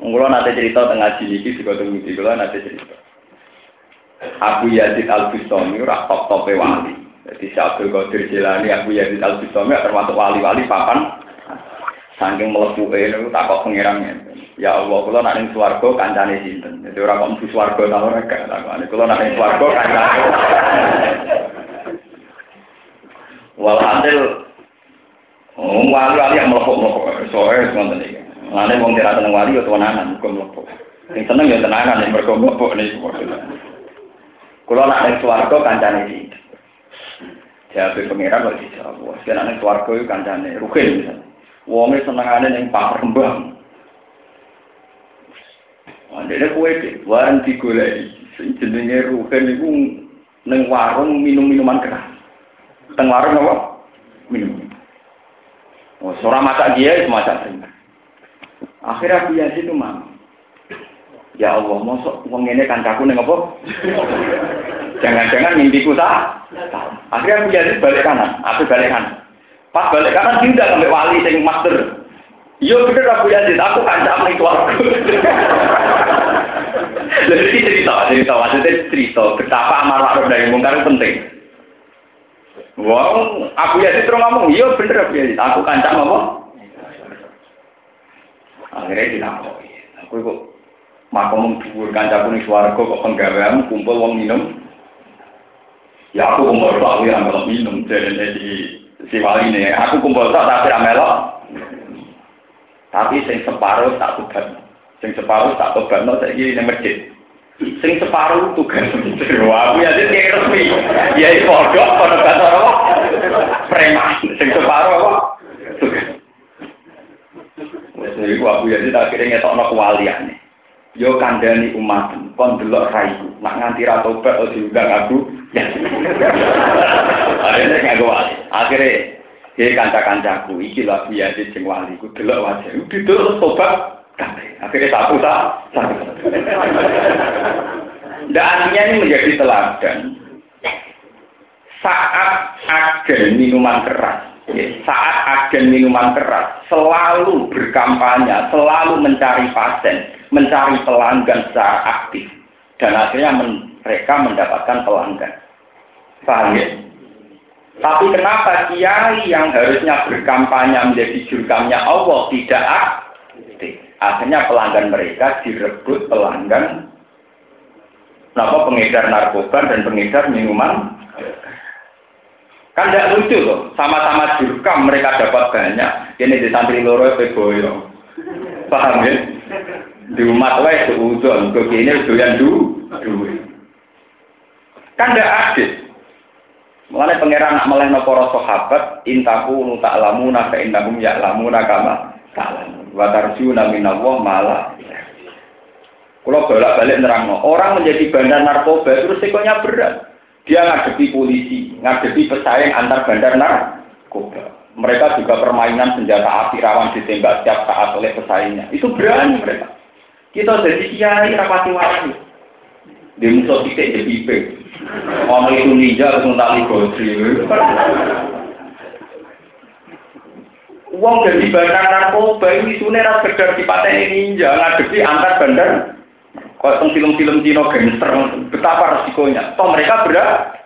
Kalau nanti cerita tengah sini, juga tunggu di nanti cerita. Abu Yazid Al Bustami, rak top top wali. Jadi Syabdul Qadir Jilani, Abu Yazid Al Bistami termasuk wali-wali papan. Saking melebu itu takut pengirangnya. Ya Allah, kalau nanti suarga kancane sinten. Jadi orang kok mesti suarga tahu mereka. Kalau nanti suarga kancane. Walhasil, wali-wali yang melepuk-melepuk. Soalnya semuanya ini. Nanti mau tidak tenang wali, ya tenanan, bukan melepuk. Yang seneng ya tenanan, yang mereka melepuk. Kalau nanti suarga kancane sinten. Jawab pangeran kok dijawab. Sekarang ning swarga iku kancane rugen misalnya. Wonge senengane ning Pak. Ada kue deh, warung digoleki. Jenenge rugen iku ning warung minum minuman keras. Teng warung apa? Minum. Oh, seorang masak dia itu masak benar. Akhirnya Abu Yazid itu mau. Ya Allah, mosok wong ini kancaku ning apa? Jangan-jangan mimpiku tak. Akhirnya Abu Yazid balik kanan, aku balik kanan. Pas balik kanan tidak sampai wali sing master. Iya bener Abu Yazid, aku kancam ning keluarga. Jadi cerita, cerita, maksudnya cerita betapa amar ma'ruf dari mungkar penting. Wow, Abu Yazid terus ngomong, iya bener Abu Yazid, aku kancam apa? Akhirnya dilakoni. Aku kok makom dhuwur kancaku ning swarga kok penggawean kumpul wong minum. Ya aku kumpul tok aku yang melok minum jadi di si wali ini. Aku kumpul tok tapi melok. Tapi sing separuh tak tobat. Sing separuh tak tobat no saiki ning masjid. Sing separuh tugas Wah, aku ya jadi resmi. Ya iki pondok padha karo apa? Preman. Sing separuh apa? Tugas. Wes aku ya akhirnya ngetokno kewaliane. Yo kandhani umat, kon delok raiku. Nak nganti ra tobat ojo diundang aku. Ya. Akhirnya nggak wali. Akhirnya dia kanca-kancaku, iki lah biasa sing wali ku delok wajah. Didelok tobat Akhirnya satu satu. Dan artinya ini menjadi teladan. Saat agen minuman keras, ya, saat agen minuman keras selalu berkampanye, selalu mencari pasien, mencari pelanggan secara aktif, dan akhirnya mereka mendapatkan pelanggan. Paham ya? Tapi kenapa kiai yang harusnya berkampanye menjadi jurkamnya Allah tidak aktif? Akhirnya pelanggan mereka direbut pelanggan Kenapa pengedar narkoba dan pengedar minuman? Kan tidak lucu loh, sama-sama jurkam mereka dapat banyak. Ini di santri loro boyo. Paham ya? Di umat wae seudon, begini doyan du. Kan tidak adil. Mengenai pangeran nak melehno para sahabat, intaku nu ta'lamuna fa innahum ya'lamuna kama ta'lamun. Wa tarjuna minallah malah kalau bolak-balik nerang, orang menjadi bandar narkoba itu resikonya berat. Dia ngadepi polisi, ngadepi pesaing antar bandar narkoba. Mereka juga permainan senjata api rawan ditembak setiap saat oleh pesaingnya. Itu berani mereka. Kita jadi kiai rapati wali. Di musuh titik di pipe. Orang itu ninja harus mentali godri. Uang jadi bandar narkoba ini sebenarnya sekedar dipateni ninja ngadepi antar bandar kalau film-film Cina gangster, betapa resikonya. Toh mereka berat,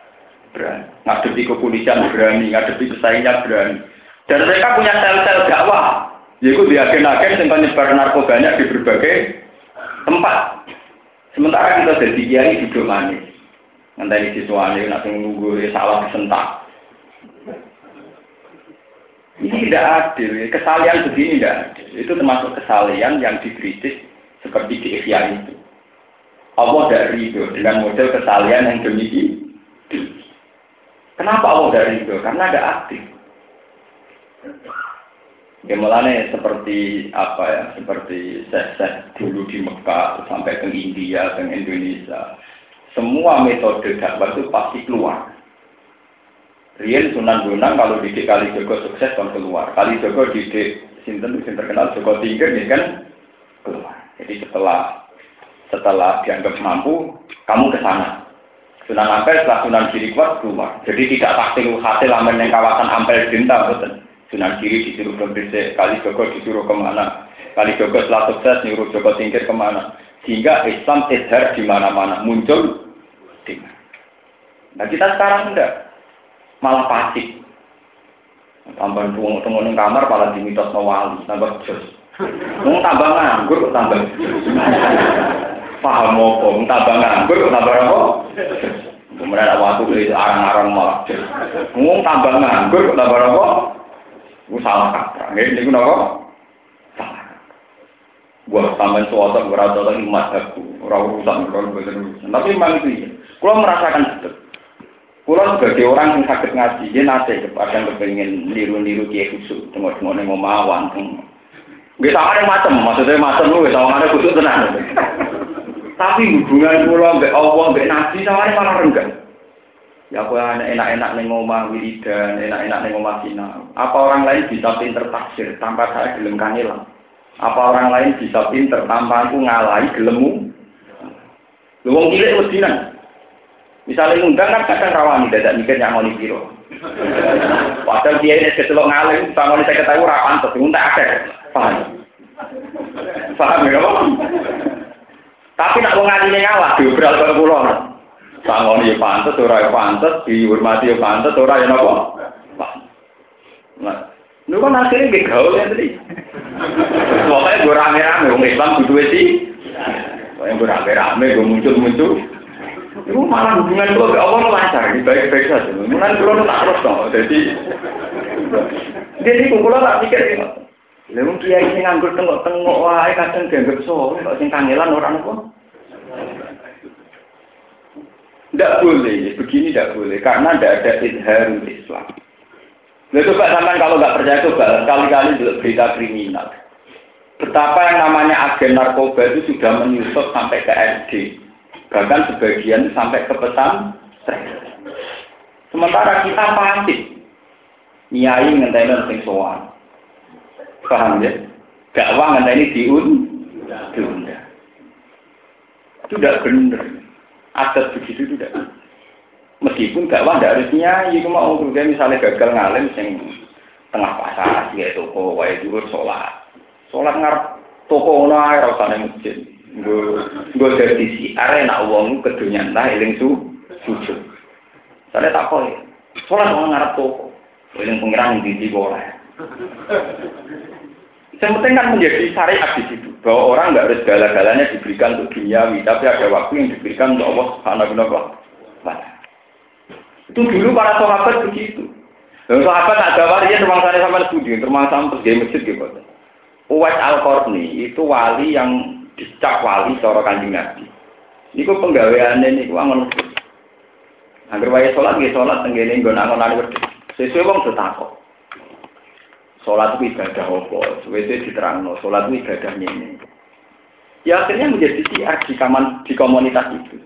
berani. Ngadepi kepolisian berani, ngadepi pesaingnya berani. Dan mereka punya sel-sel dakwah. Yaitu di agen-agen yang penyebar narkobanya di berbagai tempat. Sementara kita jadi kiai duduk manis. Nanti siswa ini nanti menunggu salah disentak. Ini tidak adil. Kesalian begini tidak adil. Itu termasuk kesalian yang dikritis seperti di Ihya itu. Allah tidak ridho dengan model kesalian yang demikian. Kenapa Allah tidak ridho? Karena ada aktif. Ya seperti apa ya, seperti set-set dulu di Mekah sampai ke India, ke Indonesia. Semua metode dakwah itu pasti keluar. Rian Sunan Bonang kalau di Kali Joko sukses kan keluar. Kali Joko di Sinten yang terkenal Joko Tingkir ini kan keluar. Jadi setelah setelah dianggap mampu, kamu ke sana. Sunan Ampel setelah Sunan Giri kuat keluar. Jadi tidak pasti hasil aman yang kawasan Ampel Dinta, betul. Sunan Giri disuruh ke Kali Joko disuruh ke mana. Kali Joko setelah sukses nyuruh Joko Tingkir ke mana. Sehingga Islam izhar di mana-mana muncul. Nah kita sekarang enggak. Malah pasif. Tambah tunggu-tunggu kamar malah dimitos wali, tambah jos. Mau tambah nganggur tambah paham apa, tambah nganggur, tambah apa? Kemudian waktu beli arang-arang malah. Ngomong tambah nganggur, tambah apa? Gue salah kaprah. Ini gue apa? Salah. Tambahin suatu, gue rasa lagi emas aku. Orang urusan, orang urusan. Tapi memang itu ya. Kalau merasakan itu. Kalau sebagai orang yang sakit ngaji, dia nasi kepada kepengen niru-niru kiai khusus. Tengok-tengok yang mau mawan. Gak sama ada macam, maksudnya macam lu, gak sama ada khusus tenang. Tapi hubungan kula mbek Allah mbek Nabi saware malah renggang. Ya aku enak-enak ning omah wiridan, enak-enak ning omah sinau. Apa orang lain bisa pinter tafsir tanpa saya gelem kanilang? Apa orang lain bisa pinter tanpa aku ngalahi gelemu? Lu wong cilik mestinan. Misalnya ngundang kan kadang rawani dadak mikir yang ngoni piro. Padahal dia ini kecelok ngalim, sama ini saya ketahui rapan terus tak ada. Paham? Paham ya, Tapi nak wong ngadine ngalah diobral ke kula. Sangoni ya pantes, ora ya pantes, dihormati ya pantes, ora ya napa? Nah, lu kan akhirnya gak gaul ya tadi. Pokoknya gue rame-rame, orang Islam kudu sih. Pokoknya gue rame-rame, gue muncul-muncul. Itu malah hubungan gue ke Allah lancar, baik-baik saja. Mungkin gue tak terus dong, jadi. Jadi gue tak pikir ini. Lalu kiai sing nganggur tengok-tengok wae kadang dianggap soleh, kok sing kangelan orang apa? Tidak boleh, begini tidak boleh, karena tidak ada izharul Islam. Nah, coba sampai kalau nggak percaya coba kali-kali berita kriminal. Betapa yang namanya agen narkoba itu sudah menyusut sampai ke SD, bahkan sebagian sampai ke pesan Sementara kita pasti nyai ngenteni sing sowan. Paham ya? Dakwah ngenteni diun diunda. Itu tidak benar. Adat begitu tidak. Meskipun dakwah tidak harus nyai, cuma mau misalnya gagal ngalim sing tengah pasar, ya toko, wae juga sholat. Sholat ngarep toko ono ae usah masjid. Gue jadi si arena uang kedunian lah eling su sujud. Saya tak koi. Sholat orang ngarep toko. Eling pengiran di di boleh. Yang penting kan menjadi syariat di situ. Bahwa orang nggak harus segala-galanya diberikan untuk duniawi, tapi ada waktu yang diberikan untuk Allah Subhanahu wa taala. Itu dulu para sahabat begitu. Dan sahabat tak jawab dia termasuk saya sama studi, termasuk sampai di masjid gitu. Uwais al Qarni itu wali yang dicap wali seorang kanjeng Nabi. Ini kok penggaweannya ini kok angon. Angger wae salat nggih salat tenggene nggon angon-angon wedhus. Sesuai wong tetakok. Sholat itu ibadah apa? Suwede diterangno, sholat itu ibadahnya ini. Ya akhirnya menjadi siar di, kaman, di komunitas itu.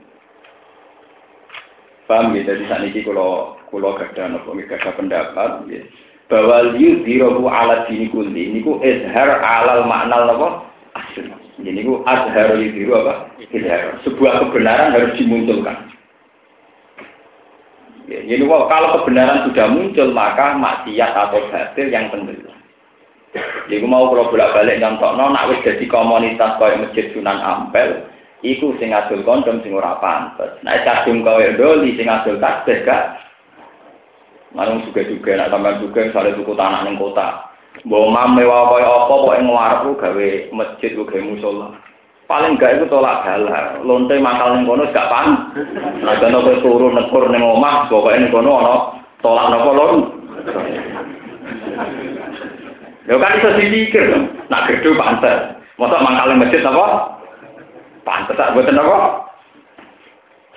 Paham ya? Jadi saat ini kalau kalau gada nopo gada pendapat ya. bahwa liu dirohu ala dini kulli ini ku izhar alal makna nopo asli. Ini ku azhar liu diru apa? Izhar. Sebuah kebenaran harus dimunculkan. Ya, jadi kalau kebenaran sudah muncul maka maksiat atau batil yang tenggelam. Jadi mau kalau bolak balik nyontok no, nak jadi komunitas kau masjid Sunan Ampel, iku sing adul kondom sing ora pantes. Nek kadung kowe doli sing adul tasbih gak. Manung juga-juga nak tambah juga misalnya tuku tanah ning kota. Mbok mam mewah koyo apa pokoke ngwarepku gawe masjid gawe musola. Paling gak itu tolak dalar. Lonte makal ning kono gak pan. Nah kono kowe turu nekur ning omah, pokoke ning kono ana tolak napa lon. Ya kan iso dipikir, nak gerdu pantes. Masa mangkal masjid apa? Pantes tak buatan apa?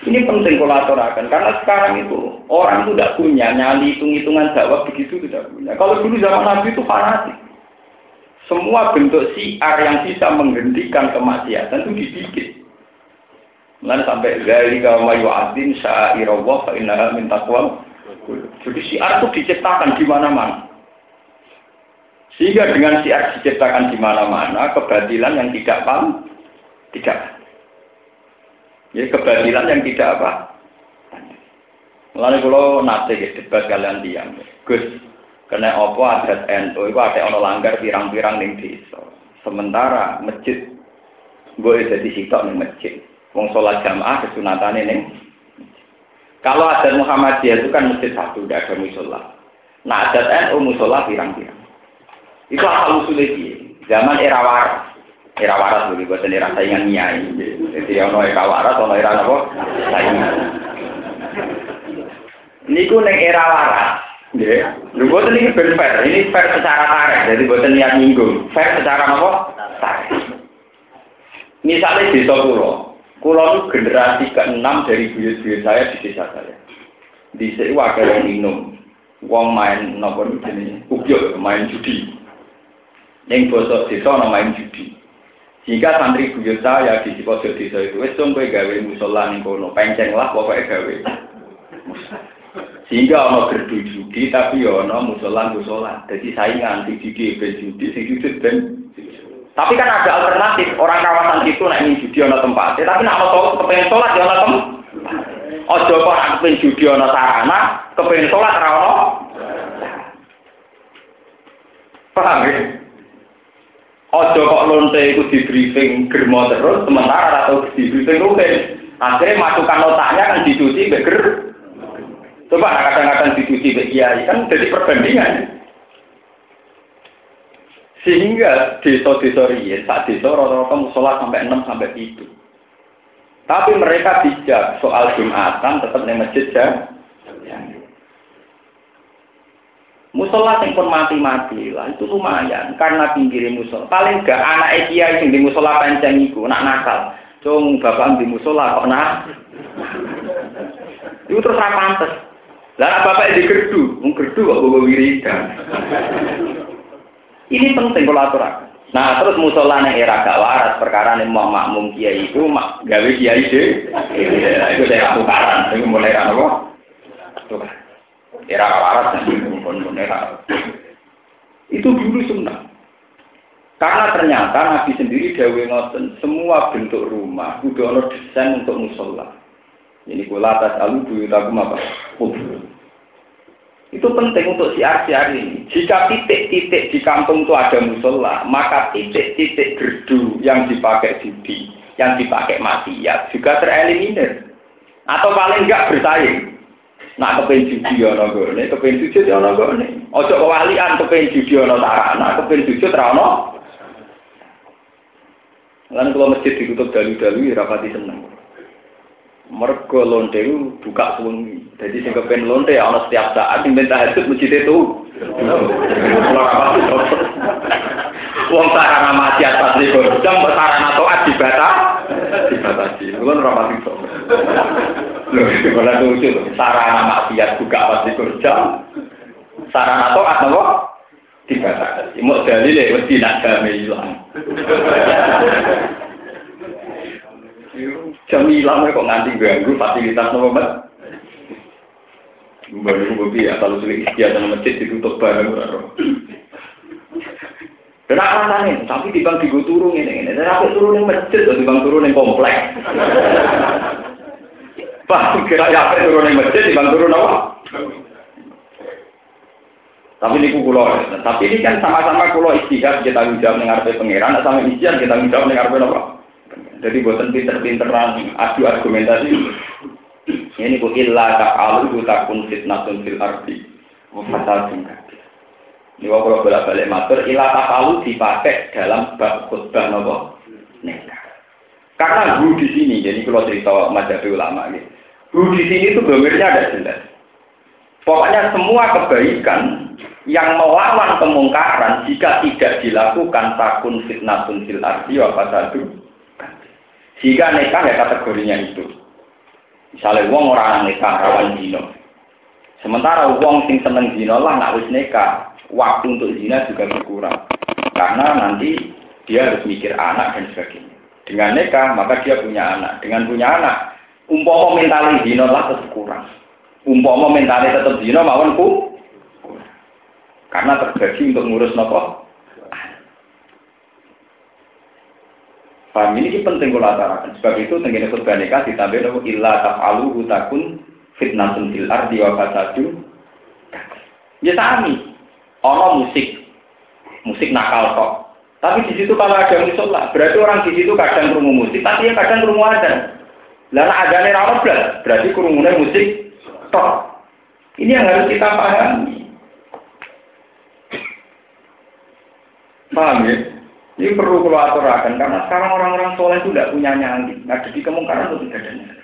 Ini penting kalau aturakan, karena sekarang itu orang itu tidak punya nyali hitung-hitungan dakwah begitu tidak punya. Kalau dulu zaman Nabi itu fanatik. Semua bentuk siar yang bisa menghentikan kemaksiatan itu dibikin. Mulai sampai dari mayu adin syairullah fa innaha min taqwa. Jadi siar itu diciptakan di mana-mana. Sehingga dengan siar diciptakan di mana-mana, kebatilan yang tidak paham, tidak. Ya, kebatilan yang tidak apa. Lalu kalau nanti debat kalian diam. Gus, kena apa adat NU itu ada ono langgar pirang-pirang ning desa. Sementara masjid gue jadi sitok ning masjid. Wong sholat jamaah kesunatan ini. Kalau adat Muhammadiyah itu kan masjid satu, tidak ada musola. Nah adat NU musola pirang-pirang. Itu asal usulnya. Zaman era waras. Era waras dulu, buat era saingan nyai. Jadi ono era waras, ono era apa? Saingan. Niku neng era waras. Ya, lu buat ini ben fair. Ini fair secara tarik. Jadi buat niat minggu. Fair secara apa? Tarik. Misalnya pulau. Pulau itu generasi ke-6 dari buyut-buyut saya di desa saya. Di sini wakil yang minum. Wong main nopo ini, ubyok, main judi. Yang bosok desa ana main judi. Jika santri buyut saya di pojok desa itu kowe gawe musola ning kono, penceng lah pokoke gawe. Sehingga ono gerdu judi tapi ya ono musola musola. Jadi saingan di judi ben judi, judi ben. Tapi kan ada alternatif. Orang kawasan itu nak ingin judi ono tempat. Tapi nak mau kepengen sholat ya ono tempat. Ojo kok nak kepengen judi ono sarana, kepengen sholat ra ono. Paham ya? Ojo kok lonte itu di briefing germo terus, sementara atau di briefing rutin. Akhirnya masukan otaknya kan dicuci beger. Coba kadang-kadang dicuci be kiai kan jadi perbandingan. Sehingga desa-desa riyen, saat desa rata-rata musola sampai 6 sampai itu. Tapi mereka bijak soal Jumatan tetap di masjid ya. Musola sing pun mati-mati lah itu lumayan karena pinggir musola. Paling gak anak kiai sing di musola panjang iku nak nakal. Cung bapak di musola kok nak. Itu terus ra pantes. Lah bapak di gerdu, wong gerdu kok bawa wiridan. Ini penting kalau aturan. Nah terus musola nih era gak waras perkara nih mau makmum kiai itu mak gawe kiai deh. Itu saya tukaran, itu mulai apa? Tukaran era waras dan era itu dulu sunnah karena ternyata Nabi sendiri dawe ngoten semua bentuk rumah udah ono desain untuk musola ini kula atas alu buyutakum apa itu penting untuk siar-siar ini jika titik-titik di kampung itu ada musola maka titik-titik gerdu yang dipakai judi yang dipakai maksiat juga tereliminir atau paling enggak bersaing Nak kepen judi ana gone, kepen sujud ana gone. Aja kewalian kepen judi ana sarana, kepen sujud ra ana. Lan kalau masjid ditutup dalu-dalu ya rapati seneng. Mergo lonte buka suwengi. Jadi sing kepen lonte ana setiap saat sing minta tahajud masjid itu. Wong sarana mati atas likur jam sarana toat dibatas dibatasi. Kulo ora pati sok. Lho, malah lucu. Sarana maksiat buka pasti kerja. Sarana toat nopo? Dibatasi. Mau dalile mesti nak jam ilang. Jam ilang kok nganti ganggu fasilitas nopo, Mbak? Baru bukti ya, kalau sulit istiadat masjid ditutup bareng, dan apa nih? Tapi di bang digo turun ini, ini. Dan aku turun yang masjid, di bang turun yang komplek. Pak, kira ya apa turun yang masjid, di bang turun apa? Tapi ini kulo, tapi ini kan sama-sama kulo istihad kita menjawab dengar pangeran, sama istihad kita menjawab dengar apa? Jadi buatan pinter-pinteran adu argumentasi. Ini ku illa ta'alu takun fitnatun fil ardi. Fasadun ini kalau bolak balik matur, ilah tafalu dipakai dalam bab khutbah nikah. Karena hu di sini, jadi kalau cerita mazhabi ulama ini, hu di sini itu gomirnya ada jelas. Pokoknya semua kebaikan yang melawan kemungkaran jika tidak dilakukan takun fitnatun fil ardi wa fasadu. Jika nikah ya kategorinya itu. Misalnya wong orang nikah rawan dino. Sementara wong sing seneng dino lah nak wis nikah, waktu untuk zina juga berkurang. Karena nanti dia harus mikir anak dan sebagainya. Dengan nikah, maka dia punya anak. Dengan punya anak, umpama mentali zina lah tetap kurang. Umpama mentali tetap zina, mawon ku. Karena terbagi untuk ngurus nopo. Paham ini penting kalau atarakan. Sebab itu tenggine khutbah nikah ditambah nopo illa taf'alu hutakun fitnatun fil ardi wa fasadu. Ya sami, ono musik, musik nakal kok. Tapi di situ kalau ada musola, berarti orang di situ kadang kerungu musik, tapi yang kadang kerungu ada. Lalu ada nih rawat berarti kerungunya musik tok. Ini yang harus kita pahami. Paham ya? Ini perlu kalau aturakan karena sekarang orang-orang soleh itu tidak punya nyali. Nah, jadi kemungkinan itu tidak ada nyali.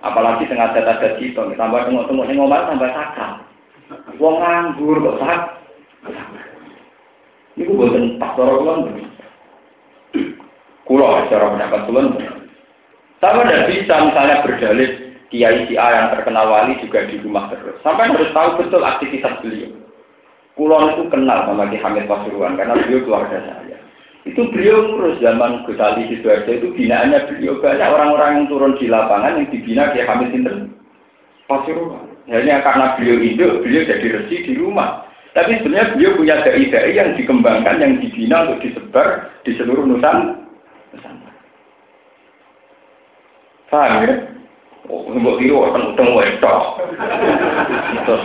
Apalagi tengah data kita, tambah tengok-tengok ngomong tambah sakal. Wong nganggur kok sak. Niku boten pas cara kula. Kula cara pendapat kula. Sama tidak bisa misalnya berdalih Kiai si yang terkenal wali juga di rumah terus. Sampai harus tahu betul aktivitas beliau. Kulon itu kenal sama Ki Hamid Pasuruan karena beliau keluarga saya. Itu beliau ngurus zaman Gus Ali Sidoarjo itu binaannya beliau banyak orang-orang yang turun di lapangan yang dibina Ki Hamid Sinten Pasuruan. Hanya karena beliau induk, beliau jadi resi di rumah. Tapi sebenarnya beliau punya dai-dai yang dikembangkan, yang dibina untuk disebar di seluruh Nusantara. Paham ya? Oh, mbok tiru kan utang wedok. Terus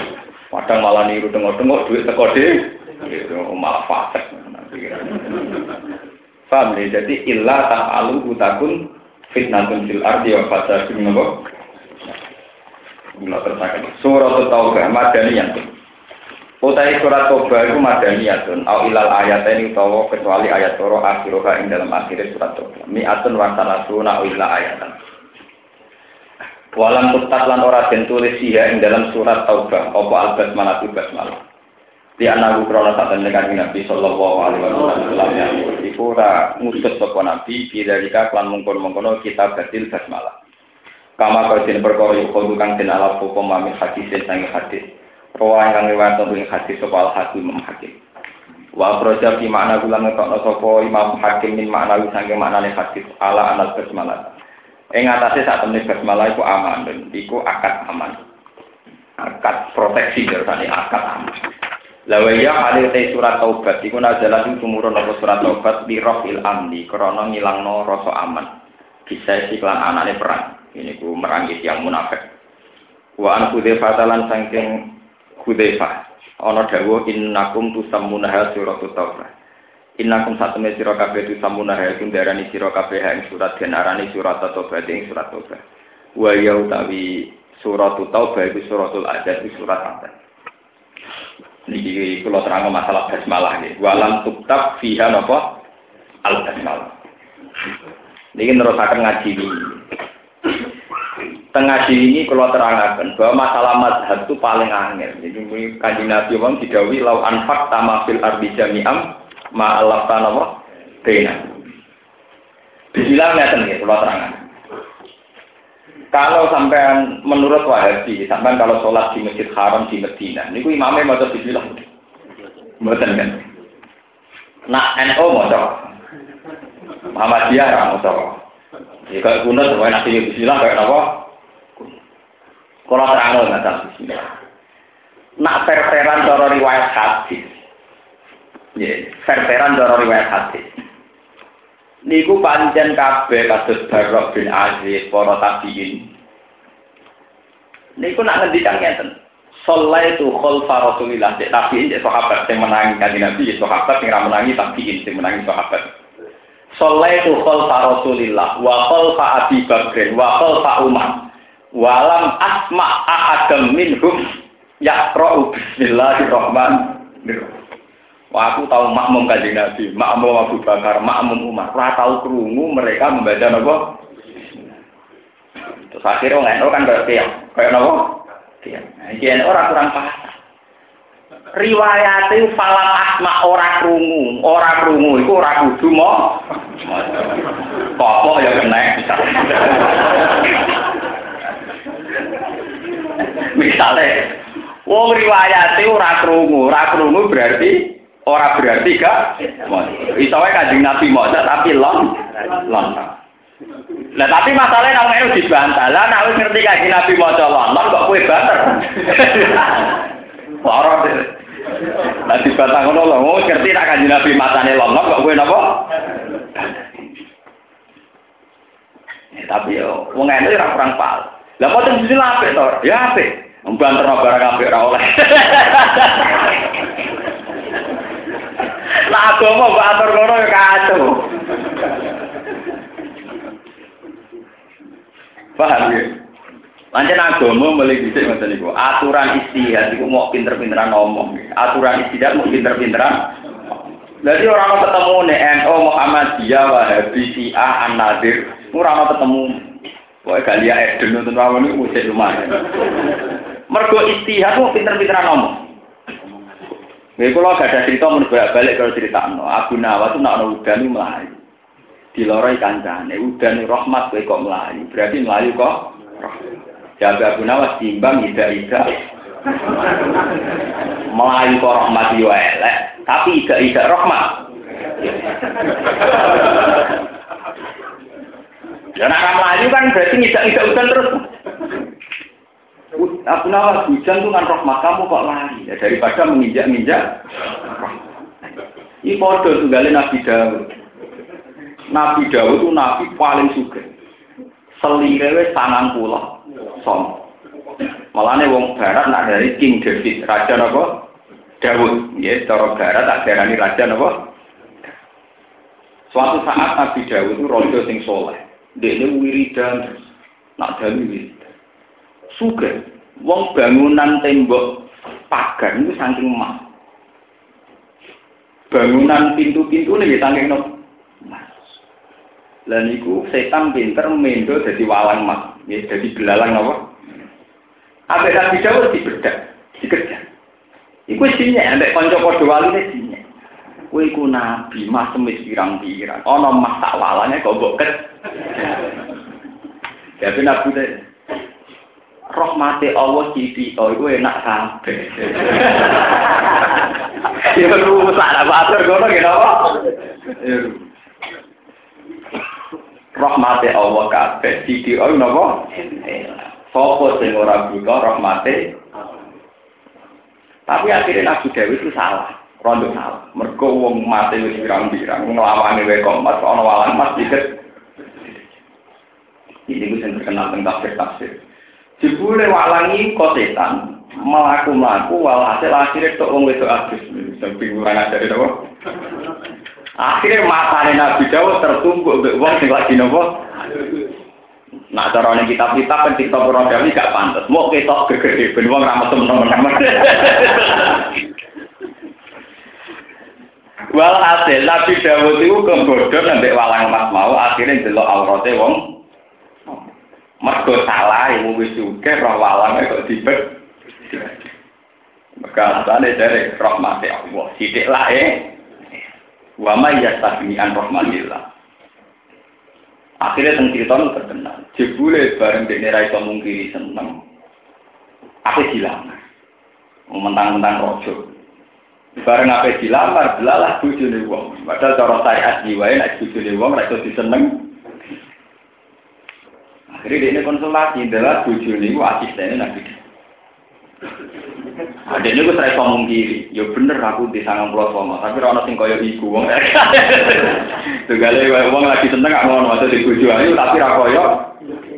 padang malah niru tengok-tengok duit teko. Itu malah fasik. Paham ya? Jadi illa ta'alu utakun fitnatun fil ardi wa fasadun napa? Gula tersakan. Surah Taubah madaniyah. Utai surat Taubah itu madaniyatun. Au ilal ayat ini utawa kecuali ayat toro akhiroha ing dalam akhir surat Taubah. Mi'atun wasana suna au ilal ayatan. Walam tutat lan ora den ing dalam surat Taubah apa al-basmalah tu basmalah. Di anak krono saat kanjeng Nabi sallallahu alaihi wasallam ya iku ora ngusut sapa Nabi bidarika klan mungkon-mungkon kitab batil basmalah. Kama kau den perkara iku kang den ala hukum mami hadis sang hadis. Rawa kang riwayat ing hadis sapa al hakim hakim. Wa proja fi makna kula ngetokno sapa Imam Hakim min makna sange maknane hadis ala anal basmalah. Ing atase sak temne basmalah iku aman, iku akad aman. Akad proteksi dari akad aman. Lawa ya halir te surat taubat iku nazalah sing tumurun apa surat taubat di rafil amni krana ngilangno rasa aman. Bisa siklan anane perang. Ini ku merangkit yang munafik. Wa an Hudzaifah lan saking Hudzaifah ana dawuh innakum tusammuna surat taubat. Innakum satune sira kabeh tu samuna ha iku darani sira kabeh ing surat den arani surat Taubah ing surat Taubah. Wa ya utawi surat Taubah iku suratul iku surat apa? Niki kula terang masalah basmalah nggih. Walam tuktab fiha napa? Al basmalah. Niki nerusaken ngaji ini. Tengah ini kalau terangkan bahwa masalah mazhab itu paling angel. Jadi kanjeng Nabi Muhammad didawi lau anfak tamafil ardi jami'am ma'alaf tanapa bena. Bismillah ngeten nggih kula terangan. Kalau sampai menurut Wahabi, sampai kalau sholat di Masjid Haram di Medina, niku imamnya maca bismillah. Mboten kan. Nak NO maca. Muhammadiyah ra maca. Ya kalau kuno semuanya nanti bismillah kayak apa? Kalau terang nggak bismillah. Nak perteran cara riwayat hadis, Ya, verteran doro riwayat hadis. Niku pancen kabeh kados Barok bin Aziz, para tabiin. Niku nak ngendikan ngeten. Sallaitu khalfa Rasulillah, cek tabiin, cek sahabat yang menangi kanjeng Nabi, cek sahabat yang menangi tabiin, yang menangi sahabat. Sallaitu khalfa Rasulillah, wa khalfa Abi Bakrin, wa khalfa Umar. Walam asma ahadam minhum yaqra'u bismillahirrahmanirrahim. Wah, aku tahu makmum kaji Nabi, makmum Abu Bakar, makmum Umar. Lah tahu kerungu mereka membaca nopo. Terus akhirnya orang itu kan kayak tiang, kayak nopo. Tiang. Nah, orang kurang paham. Riwayat itu falam asma orang kerungu, orang kerungu itu orang kudu mau. Pokok ya kena. Misalnya, wong riwayat itu ora krungu, ora krungu berarti Orang berarti gak Iso wae Kanjeng Nabi maca tapi lon lon. Nah tapi masalahnya nang melu dibantah. Lah nek ngerti Kanjeng Nabi maca lon kok kowe banter. Ora Nah dibantah ngono lho, mau ngerti nek Kanjeng Nabi matane lon kok kowe napa? Ya, tapi yo wong ene ora kurang pal. Lah kok sisi apik to? Ya apik. Mbanter barang apik ora oleh. Lah agama mbok atur ngono ya kacau. Paham ya? Pancen agama mulai dhisik ngoten niku. Aturan istihad iku mau pinter-pinteran ngomong. Aturan istihad mau pinter-pinteran. Jadi orang mau ketemu nih NO Muhammadiyah Wahabi Syiah An-Nadir, orang mau ketemu. Wah, Galia Eden nonton lawan ini musik lumayan. Mergo istihad mau pinter-pinteran ngomong. Gue kalau gak ada cerita balik kalau cerita no. Abu Nawas itu nak udan itu melayu. Di lorai kancane udan rahmat gue kok melayu. Berarti melayu kok. Jaga Abu Nawas timbang ida ida. Melayu kok rahmat yo elek. Tapi ida ida rahmat. Ya nak melayu kan berarti ida ida udan terus. Abu Nawas hujan tuh kan rahmat kamu kok lari ya daripada menginjak-injak. Ini podo tunggalin Nabi Dawud. Nabi Dawud itu nabi paling suka. Selire sangang pulau som. Malahnya wong barat nak dari King David, raja apa? Dawud. Ya, cara barat tak darani raja apa? Suatu saat Nabi Dawud itu rojo sing soleh. Dia ini wiridan. Nak dalu wiridan. Suka. Wong bangunan tembok pagar itu saking emas. Bangunan pintu-pintu ini saking no. Lah niku setan pinter mendo jadi walang mas, ya jadi belalang apa? Apa Nabi Dawud dibedak, dikejar. Iku sinya, ambek kanca padha waline sinya. Kowe iku nabi, mas semis pirang-pirang. Ana mas tak walane kok mbok ket. Jadi nabi rahmate Allah cipi, oh iku enak kabeh. Ya rusak lah matur ngono ki napa? Rahmate Allah kabeh cipi, oh napa? Sopo sing ora buta rahmate Tapi akhirnya Nabi Dewi itu salah, rondo salah. Mergo wong mati wis pirang-pirang nglawani wae kok mas ana walang mas dikit. Ini gue sing terkenal tentang tafsir tafsir. Jebule walangi kok setan melaku-melaku walhasil akhirnya tok wong wedok. Sampai kurang ajar itu apa? Akhirnya matane Nabi Dawud tertumbuk mbek wong sing lagi nopo? Nah, cara ning kitab-kitab kan ora gawe gak pantes. Mau ketok gegede ben wong ra temen-temen. Walhasil Nabi Dawud itu kebodoh nambah walang emas mau akhirnya delok aurate wong mergo salah ibu wis suke roh walang kok dibet. Alasannya dari rahmati Allah. Sidik lah eh. Wa ma yastabni an rahmatillah. Akhirnya teng cerita itu terkenal. Jebule bareng dene ra iso seneng. Apa dilamar? Mentang-mentang rojo. Bareng apa dilamar, belalah bojone wong. Padahal cara syariat jiwae nek bojone wong ra iso diseneng. Akhirnya dia konsultasi, adalah bojone ku asistennya Nabi. Ada ini gue saya ngomong kiri, ya bener aku di sangang pulau sama, tapi orang sing kaya ibu wong. Tuh gale wong lagi seneng gak ngono, atau di tujuan itu tapi rakoyo,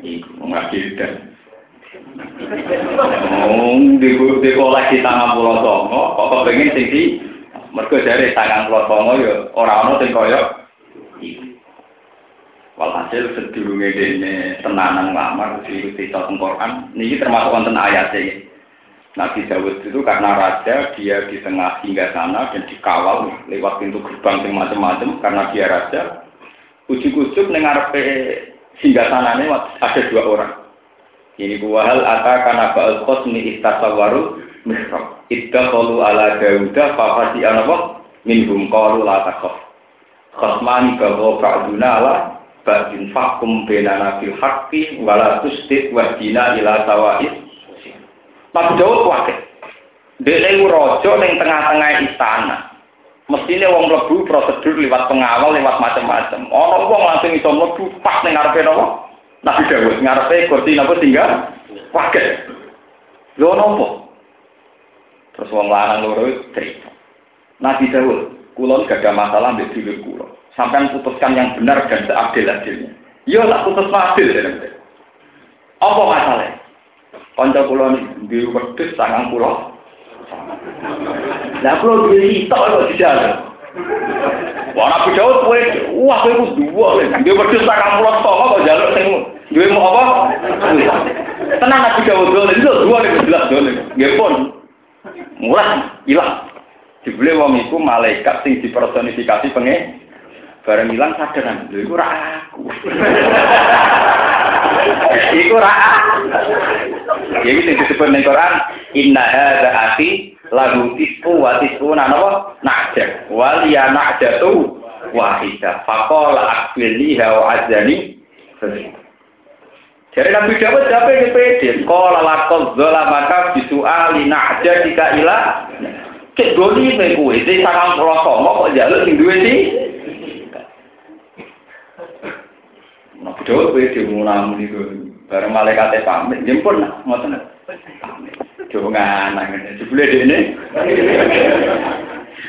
ibu wong lagi dan. Di di di tangan pulau sama, kok kok pengen sing di, mereka dari tangan pulau sama ya orang orang sing kaya ibu. Walhasil sedurunge dene tenanan lamar di cerita Quran, ini termasuk wonten ayatnya. Nabi Dawud itu karena raja dia di tengah hingga sana dan dikawal lewat pintu gerbang yang macam-macam karena dia raja. Ujuk-ujuk dengar hingga sana ini ada dua orang. Ini buahal ata karena ba'al khosni istasawaru mihrab. Idda kalu ala Dawuda fafasi anabok minhum kalu la takof. Khosmani bahwa ka'duna ala ba'din fakum benana fil haqqi wala tustik wahdina ila sawa'id Nabi Daud wakil. Itu rojo yang tengah-tengah istana. Mestinya wong lebu prosedur lewat pengawal, lewat macam-macam. Ono wong langsung iso lebu pas ning ngarepe napa? Nabi Daud ngarepe kursi napa tinggal wakil. Lho nopo? Terus wong lanang loro cerita. Nabi Daud, kulon gak ada masalah mbek dulur kula. Sampai putuskan yang benar dan seadil-adilnya. Iya tak putus adil ya. Apa masalahnya? Kanca kula di wedhus sangang kula. Lah kula duwe sitok kok dijal. Nabi Daud kowe wah kowe kudu dua lho. Dia wedhus sangang kula tok kok jaluk sing duwe mau apa? Tenang Nabi Daud dulu itu dua nih jelas dulu. Pun. Mulai hilang. Dibeli wong iku malaikat sing dipersonifikasi pengen bareng hilang sadaran. Lho iku ra aku. iku ra Jadi sing disebut ning Quran inna hadza ati lagu tisku wa tisku napa najak wal ya najatu wahida faqala akbilni wa azani Jadi Nabi Dawud siapa yang pede? Kala lakot zola maka bisu'ali na'ja jika ilah Cek goli me kuwe, ini sangat prosomo kok jalur sing duwe sih Nabi Dawud pede munam itu bareng malaikat pamit, jempol nah, ngoten. Jangan ngene. Jebule dene.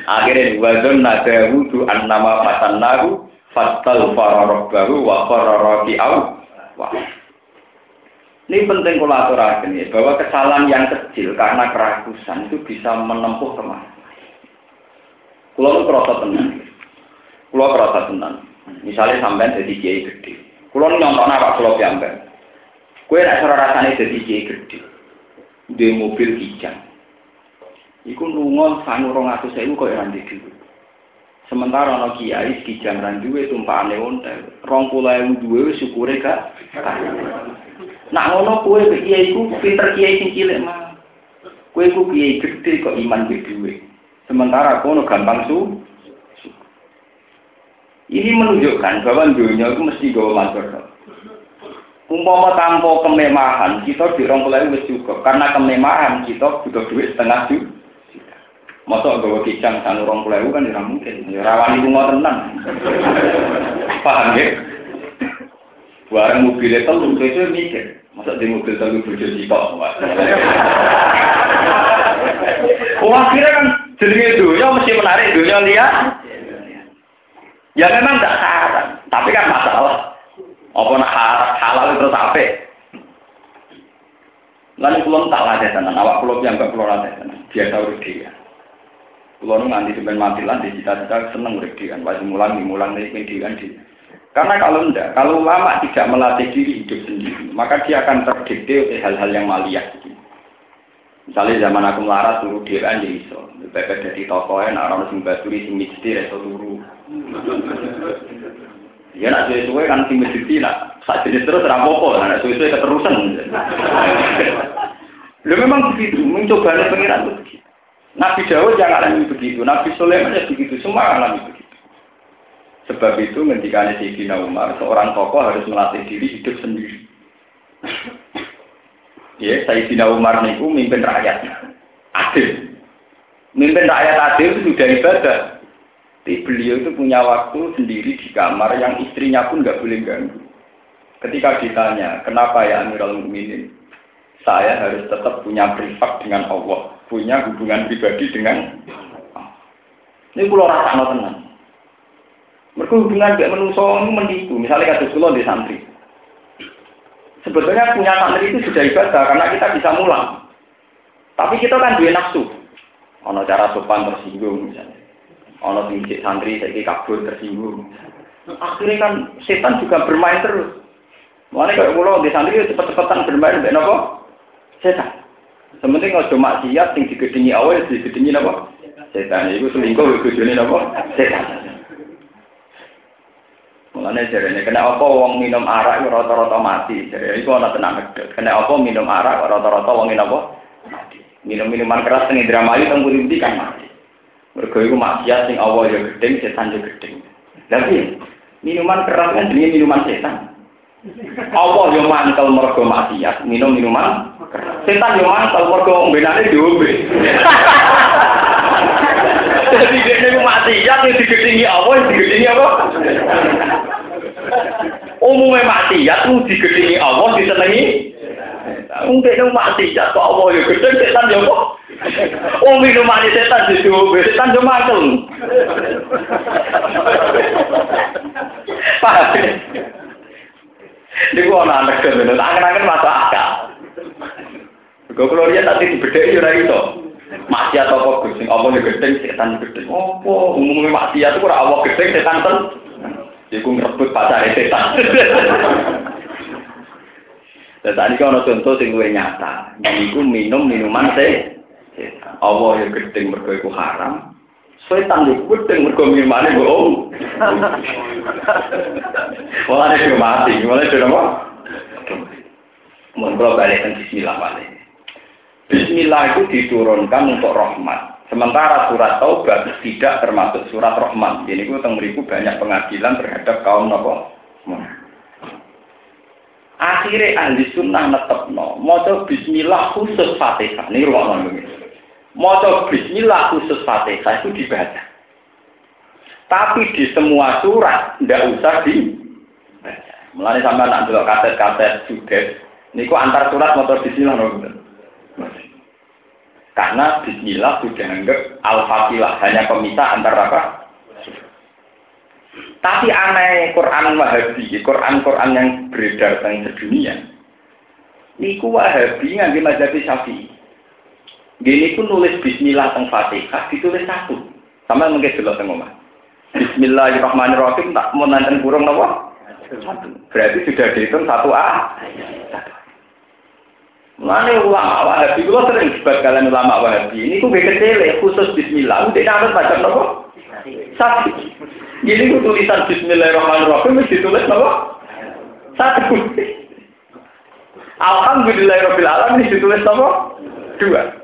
Akhirnya wazon nada wudu an nama fatan nahu fatal fararabbahu wa fararati aw wah. Ini penting kalau aturakan ya, bahwa kesalahan yang kecil karena kerakusan itu bisa menempuh ke mana. Kulo kerasa tenang. Kulo kerasa tenang. Misalnya sampai jadi kiai gede. Kulo nyontok apa kulo piambak. Kue nak cara rasanya jadi kiai gede. Di mobil kijang. Iku nunggu sangu rong atus sewu kok randik dulu. Sementara ana kiai kijang randuwe tumpakane ontel. Rong puluh ewu duwe syukure gak. Nak ngono kue kiai ku pinter kiai sing mah. Kue ku kiai gede kok iman ke duwe. Sementara kono gampang su. Ini menunjukkan bahwa dunia itu mesti gawa matur. Umpama tanpa kemewahan, kita dirong mulai wis cukup. Karena kemewahan kita butuh duit setengah juta. Masa gawa kicang sanu rong puluh kan tidak mungkin. Ya rawan itu mau tenang. Paham ya? Barang mobilnya telu, itu mikir. Masa di mobil telu bojo sitok. Oh akhirnya kan jenenge dunia mesti menarik dunia lihat. Ya memang tidak salah, tapi kan masalah. Apa nak halal terus apa? Lalu kulon tak tenan, awak kulon yang gak kulon tenan, biasa urut dia. Kulon nganti sebenarnya mati lah, di cita-cita seneng urut dia, pasti mulang, mulang nih dia di. Karena kalau enggak, kalau lama tidak melatih diri hidup sendiri, maka dia akan terdikte oleh hal-hal yang maliyah. Misalnya zaman aku melarat turu dhewean ya iso. Bebek dadi tokoe nek ana sing baturi sing mesti iso turu. Ya nak suwe-suwe kan sing mesti nak sak jenis terus apa-apa, nak suwe-suwe keterusan. Lu memang begitu, mencoba pengiran itu begitu. Nabi Dawud yang alami begitu, Nabi Sulaiman ya begitu, semua alami begitu. Sebab itu ngendikane Sayyidina Umar, seorang tokoh harus melatih diri hidup sendiri. Ya, Sayyidina Umar niku mimpin rakyat. Adil. Mimpin rakyat adil itu sudah ibadah. Tapi beliau itu punya waktu sendiri di kamar yang istrinya pun nggak boleh ganggu. Ketika ditanya, kenapa ya Amirul Mukminin? Saya harus tetap punya privat dengan Allah, punya hubungan pribadi dengan. Ini pulau rasa tenang. Mereka hubungan manusia itu menipu. Misalnya kata pulau di santri. Sebetulnya punya santri itu sudah ibadah karena kita bisa mulang. Tapi kita kan dua nafsu. Ono cara sopan tersinggung misalnya. Ono tinggi santri saya kabur tersinggung. Akhirnya kan setan juga bermain terus. Mulanya kalau pulau di santri cepet-cepetan bermain dengan apa? Setan. Sementing kalau cuma siap tinggi digedingi awal, digedingi apa? Setan. Itu selingkuh, digedingi apa? Setan. Mulane jarene kena apa wong minum arak rata-rata mati. Jadi iku ana tenang medhot. Kena apa minum arak rata-rata wong apa? Mati. Minum minuman keras teng Indramayu teng kan mati. Mergo iku maksiat sing Allah ya gedeng, setan ya gedeng. Tapi minuman keras kan jenenge minuman setan. Allah yo mantel mergo maksiat, minum minuman keras. Setan yo mantel mergo ombenane diombe. Jadi dia ini maksiat yang digedingi Allah, yang digedingi apa? Umumnya maksiat itu digedingi Allah, disenangi. Mungkin itu maksiat, kok Allah ya gedeng, setan ya kok. Oh minuman setan di diombe, setan ya mantel. Paham? Ini gua anak anak kan, angen-angen masuk akal. Gue kalau dia tadi dibedai ya itu. Maksiat apa Gus? Sing apa ya gedeng setan gedeng. Apa umumnya maksiat itu ora Allah gedeng setan ten. Iku ngrebut pasare setan. Dan tadi kan ada contoh sing luwih nyata. Iku minum minuman teh. Allah ya gedeng mergo iku haram. Setan yo gedeng mergo minumane bohong. Wah, ada mati. Mulai sudah apa? Mun balik ke bismillah balik. Bismillah itu diturunkan untuk rahmat. Sementara surat Taubat tidak termasuk surat rahmat. Ini itu beriku banyak pengadilan terhadap kaum nopo. Akhirnya ahli sunnah netep no. Moco Bismillah khusus Fatihah. Ini ruang ini. Moco Bismillah khusus Fatihah itu dibaca. Tapi di semua surat tidak usah dibaca. Mulai sama nak dulu kaset-kaset sudet. Ini antar surat motor Bismillah no. Karena Bismillah sudah anggap al-fatilah hanya pemisah antara apa? Tapi aneh Quran Wahabi, Quran-Quran yang beredar di sedunia. Niku Wahabi nggak mazhab Syafi'i. Gini pun nulis Bismillah teng Fatihah ditulis satu. Sama mungkin jelas teng omah. Bismillahirrahmanirrahim tak mau nanten kurung nopo? Satu. Berarti sudah dihitung satu A. Mana ulama Wahabi, kalau sering debat kalian ulama Wahabi, ini kok kecil khusus Bismillah, udah nanti baca nopo? Satu. Ini ku tulisan Bismillahirrahmanirrahim mesti ditulis apa? Satu. Alhamdulillahirabbil alamin ditulis apa? Dua.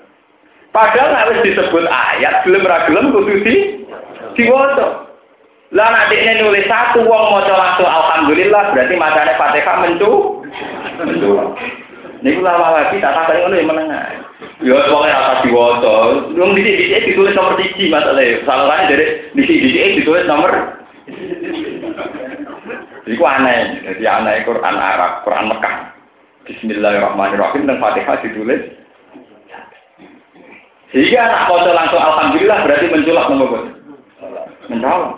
Padahal harus disebut ayat, belum ra gelem kudu di diwaca. Lah nek dekne nulis satu wong maca langsung alhamdulillah berarti macane Fatihah mencu. Mencu. Niku lama lagi tak tak ngono ya menengah. Ya pokoke ora diwaca. Wong dhisik-dhisik ditulis nomor 1 masalahe. Salahane dari dhisik-dhisik ditulis nomor Iku aneh, jadi aneh Quran Arab, Quran Mekah. Bismillahirrahmanirrahim dan Fatihah ditulis. Sehingga anak foto langsung Alhamdulillah berarti menculak nomor Mencolok.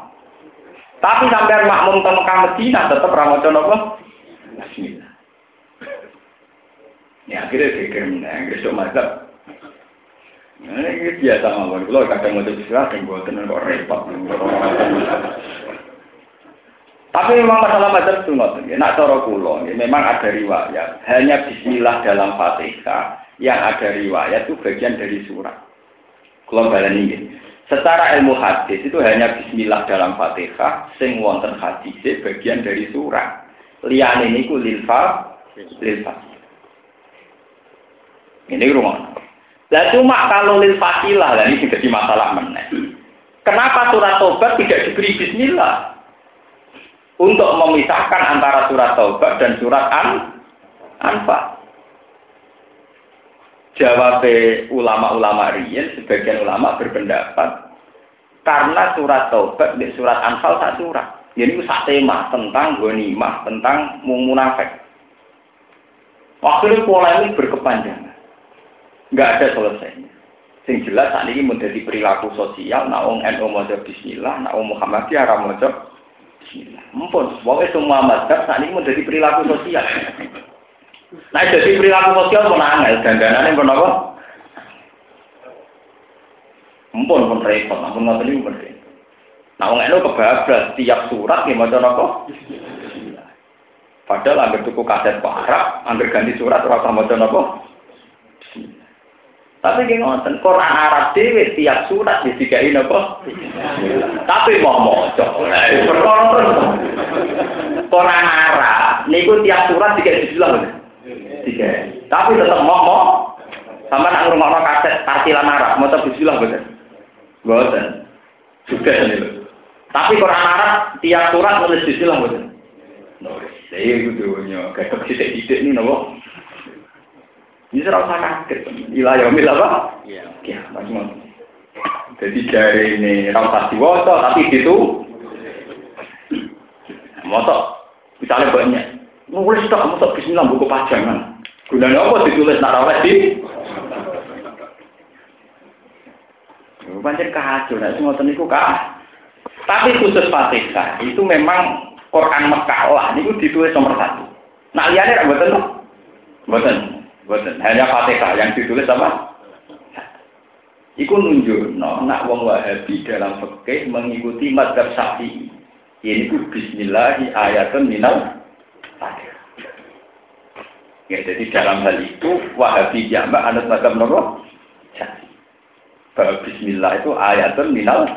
Tapi sampai makmum ke Mekah Medina tetap ramoco nopo. Bismillah. Ya akhirnya pikir, nah, besok mazhab. Nah, ini biasa mawon. Kalau kadang mau bismillah, kadang buat kok repot. Tapi memang masalah mazhab itu nggak Nak cara kulo, memang ada riwayat. Hanya Bismillah dalam Fatihah yang ada riwayat itu bagian dari surat. Kulo balen ini. Secara ilmu hadis itu hanya Bismillah dalam Fatihah, sing wonten hadis bagian dari surat. Lian ini ku lilfa, lilfa. Ini rumah. Lah cuma kalau lil fatilah, lah ini masalah meneh. Kenapa surat tobat tidak diberi Bismillah? untuk memisahkan antara surat Taubat dan surat An Anfa. Jawab ulama-ulama riyen, sebagian ulama berpendapat karena surat Taubat di surat Anfal tak surat. Jadi itu tema tentang ghanimah, tentang munafik. Akhirnya polemik berkepanjangan. Enggak ada selesainya. Sing jelas saat ini menjadi perilaku sosial, wong NU maca bismillah, wong Muhammadiyah ra maca Mumpun, pokoknya semua mazhab saat ini menjadi perilaku sosial. Nah, jadi perilaku sosial pun angel, dandanannya pun apa? Mumpun pun repot, namun nggak ini pun repot. Nah, orang itu kebablas, tiap surat yang macam apa? Padahal hampir tuku kaset Arab, hampir ganti surat, rasa macam apa? Tapi ki ngoten, Quran Arab dhewe tiap surat disigai napa? Tapi mau maca. Perkara Quran Arab niku tiap surat tiga bismillah. Tiga. Tapi tetap mau sama nak ngrungokno kaset tartilan Arab, maca bismillah boten. Boten. Juga niku. Tapi Quran Arab tiap surat nulis bismillah boten. Nulis. Saya itu dunia, kayak kecil-kecil ini nopo. Ini serau usah kaget. Ilah mila apa? Iya. Ya, macam Jadi dari ini rasa diwasa tapi itu motor misalnya banyak nulis tak motor bismillah buku pajangan gunanya apa ditulis nak rawat di Pancen kacau, nah semua niku kah. Tapi khusus Fatihah itu memang Quran Mekah lah, niku ditulis nomor satu. Nah liane ra mboten Mboten. Boten. Hanya Fatihah yang ditulis apa? Iku nunjuk, no, nak wong Wahabi dalam fikih mengikuti madhab Syafi'i. Ini ku Bismillahi ayatun minal Fatihah. Ya, jadi dalam hal itu Wahabi jamak anut madhab nopo? Bahwa Bismillah itu ayatun minal.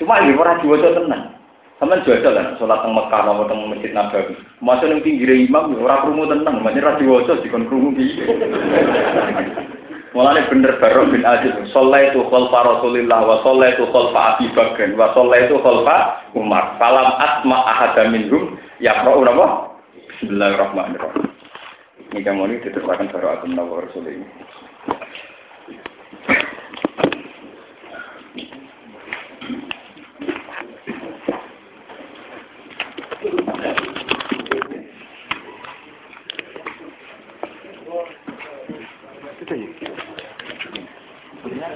Cuma ini orang diwajah tenang. Sama jajal kan, sholat teng Mekah, mau teng Masjid Nabawi. Masa yang pinggir imam, orang kerumu tenang, makanya radio wajo dikon kerumu gitu. Mulanya bener baru bin Aziz, sholat itu khalfa Rasulillah, wa sholat itu khalfa Abi Bakr, wa sholat itu khalfa Umar. Salam asma ahada minhum, ya nama? Bismillahirrahmanirrahim. Ini kamu ini diteruskan baru atum nawa Rasul ini. Sudah ya?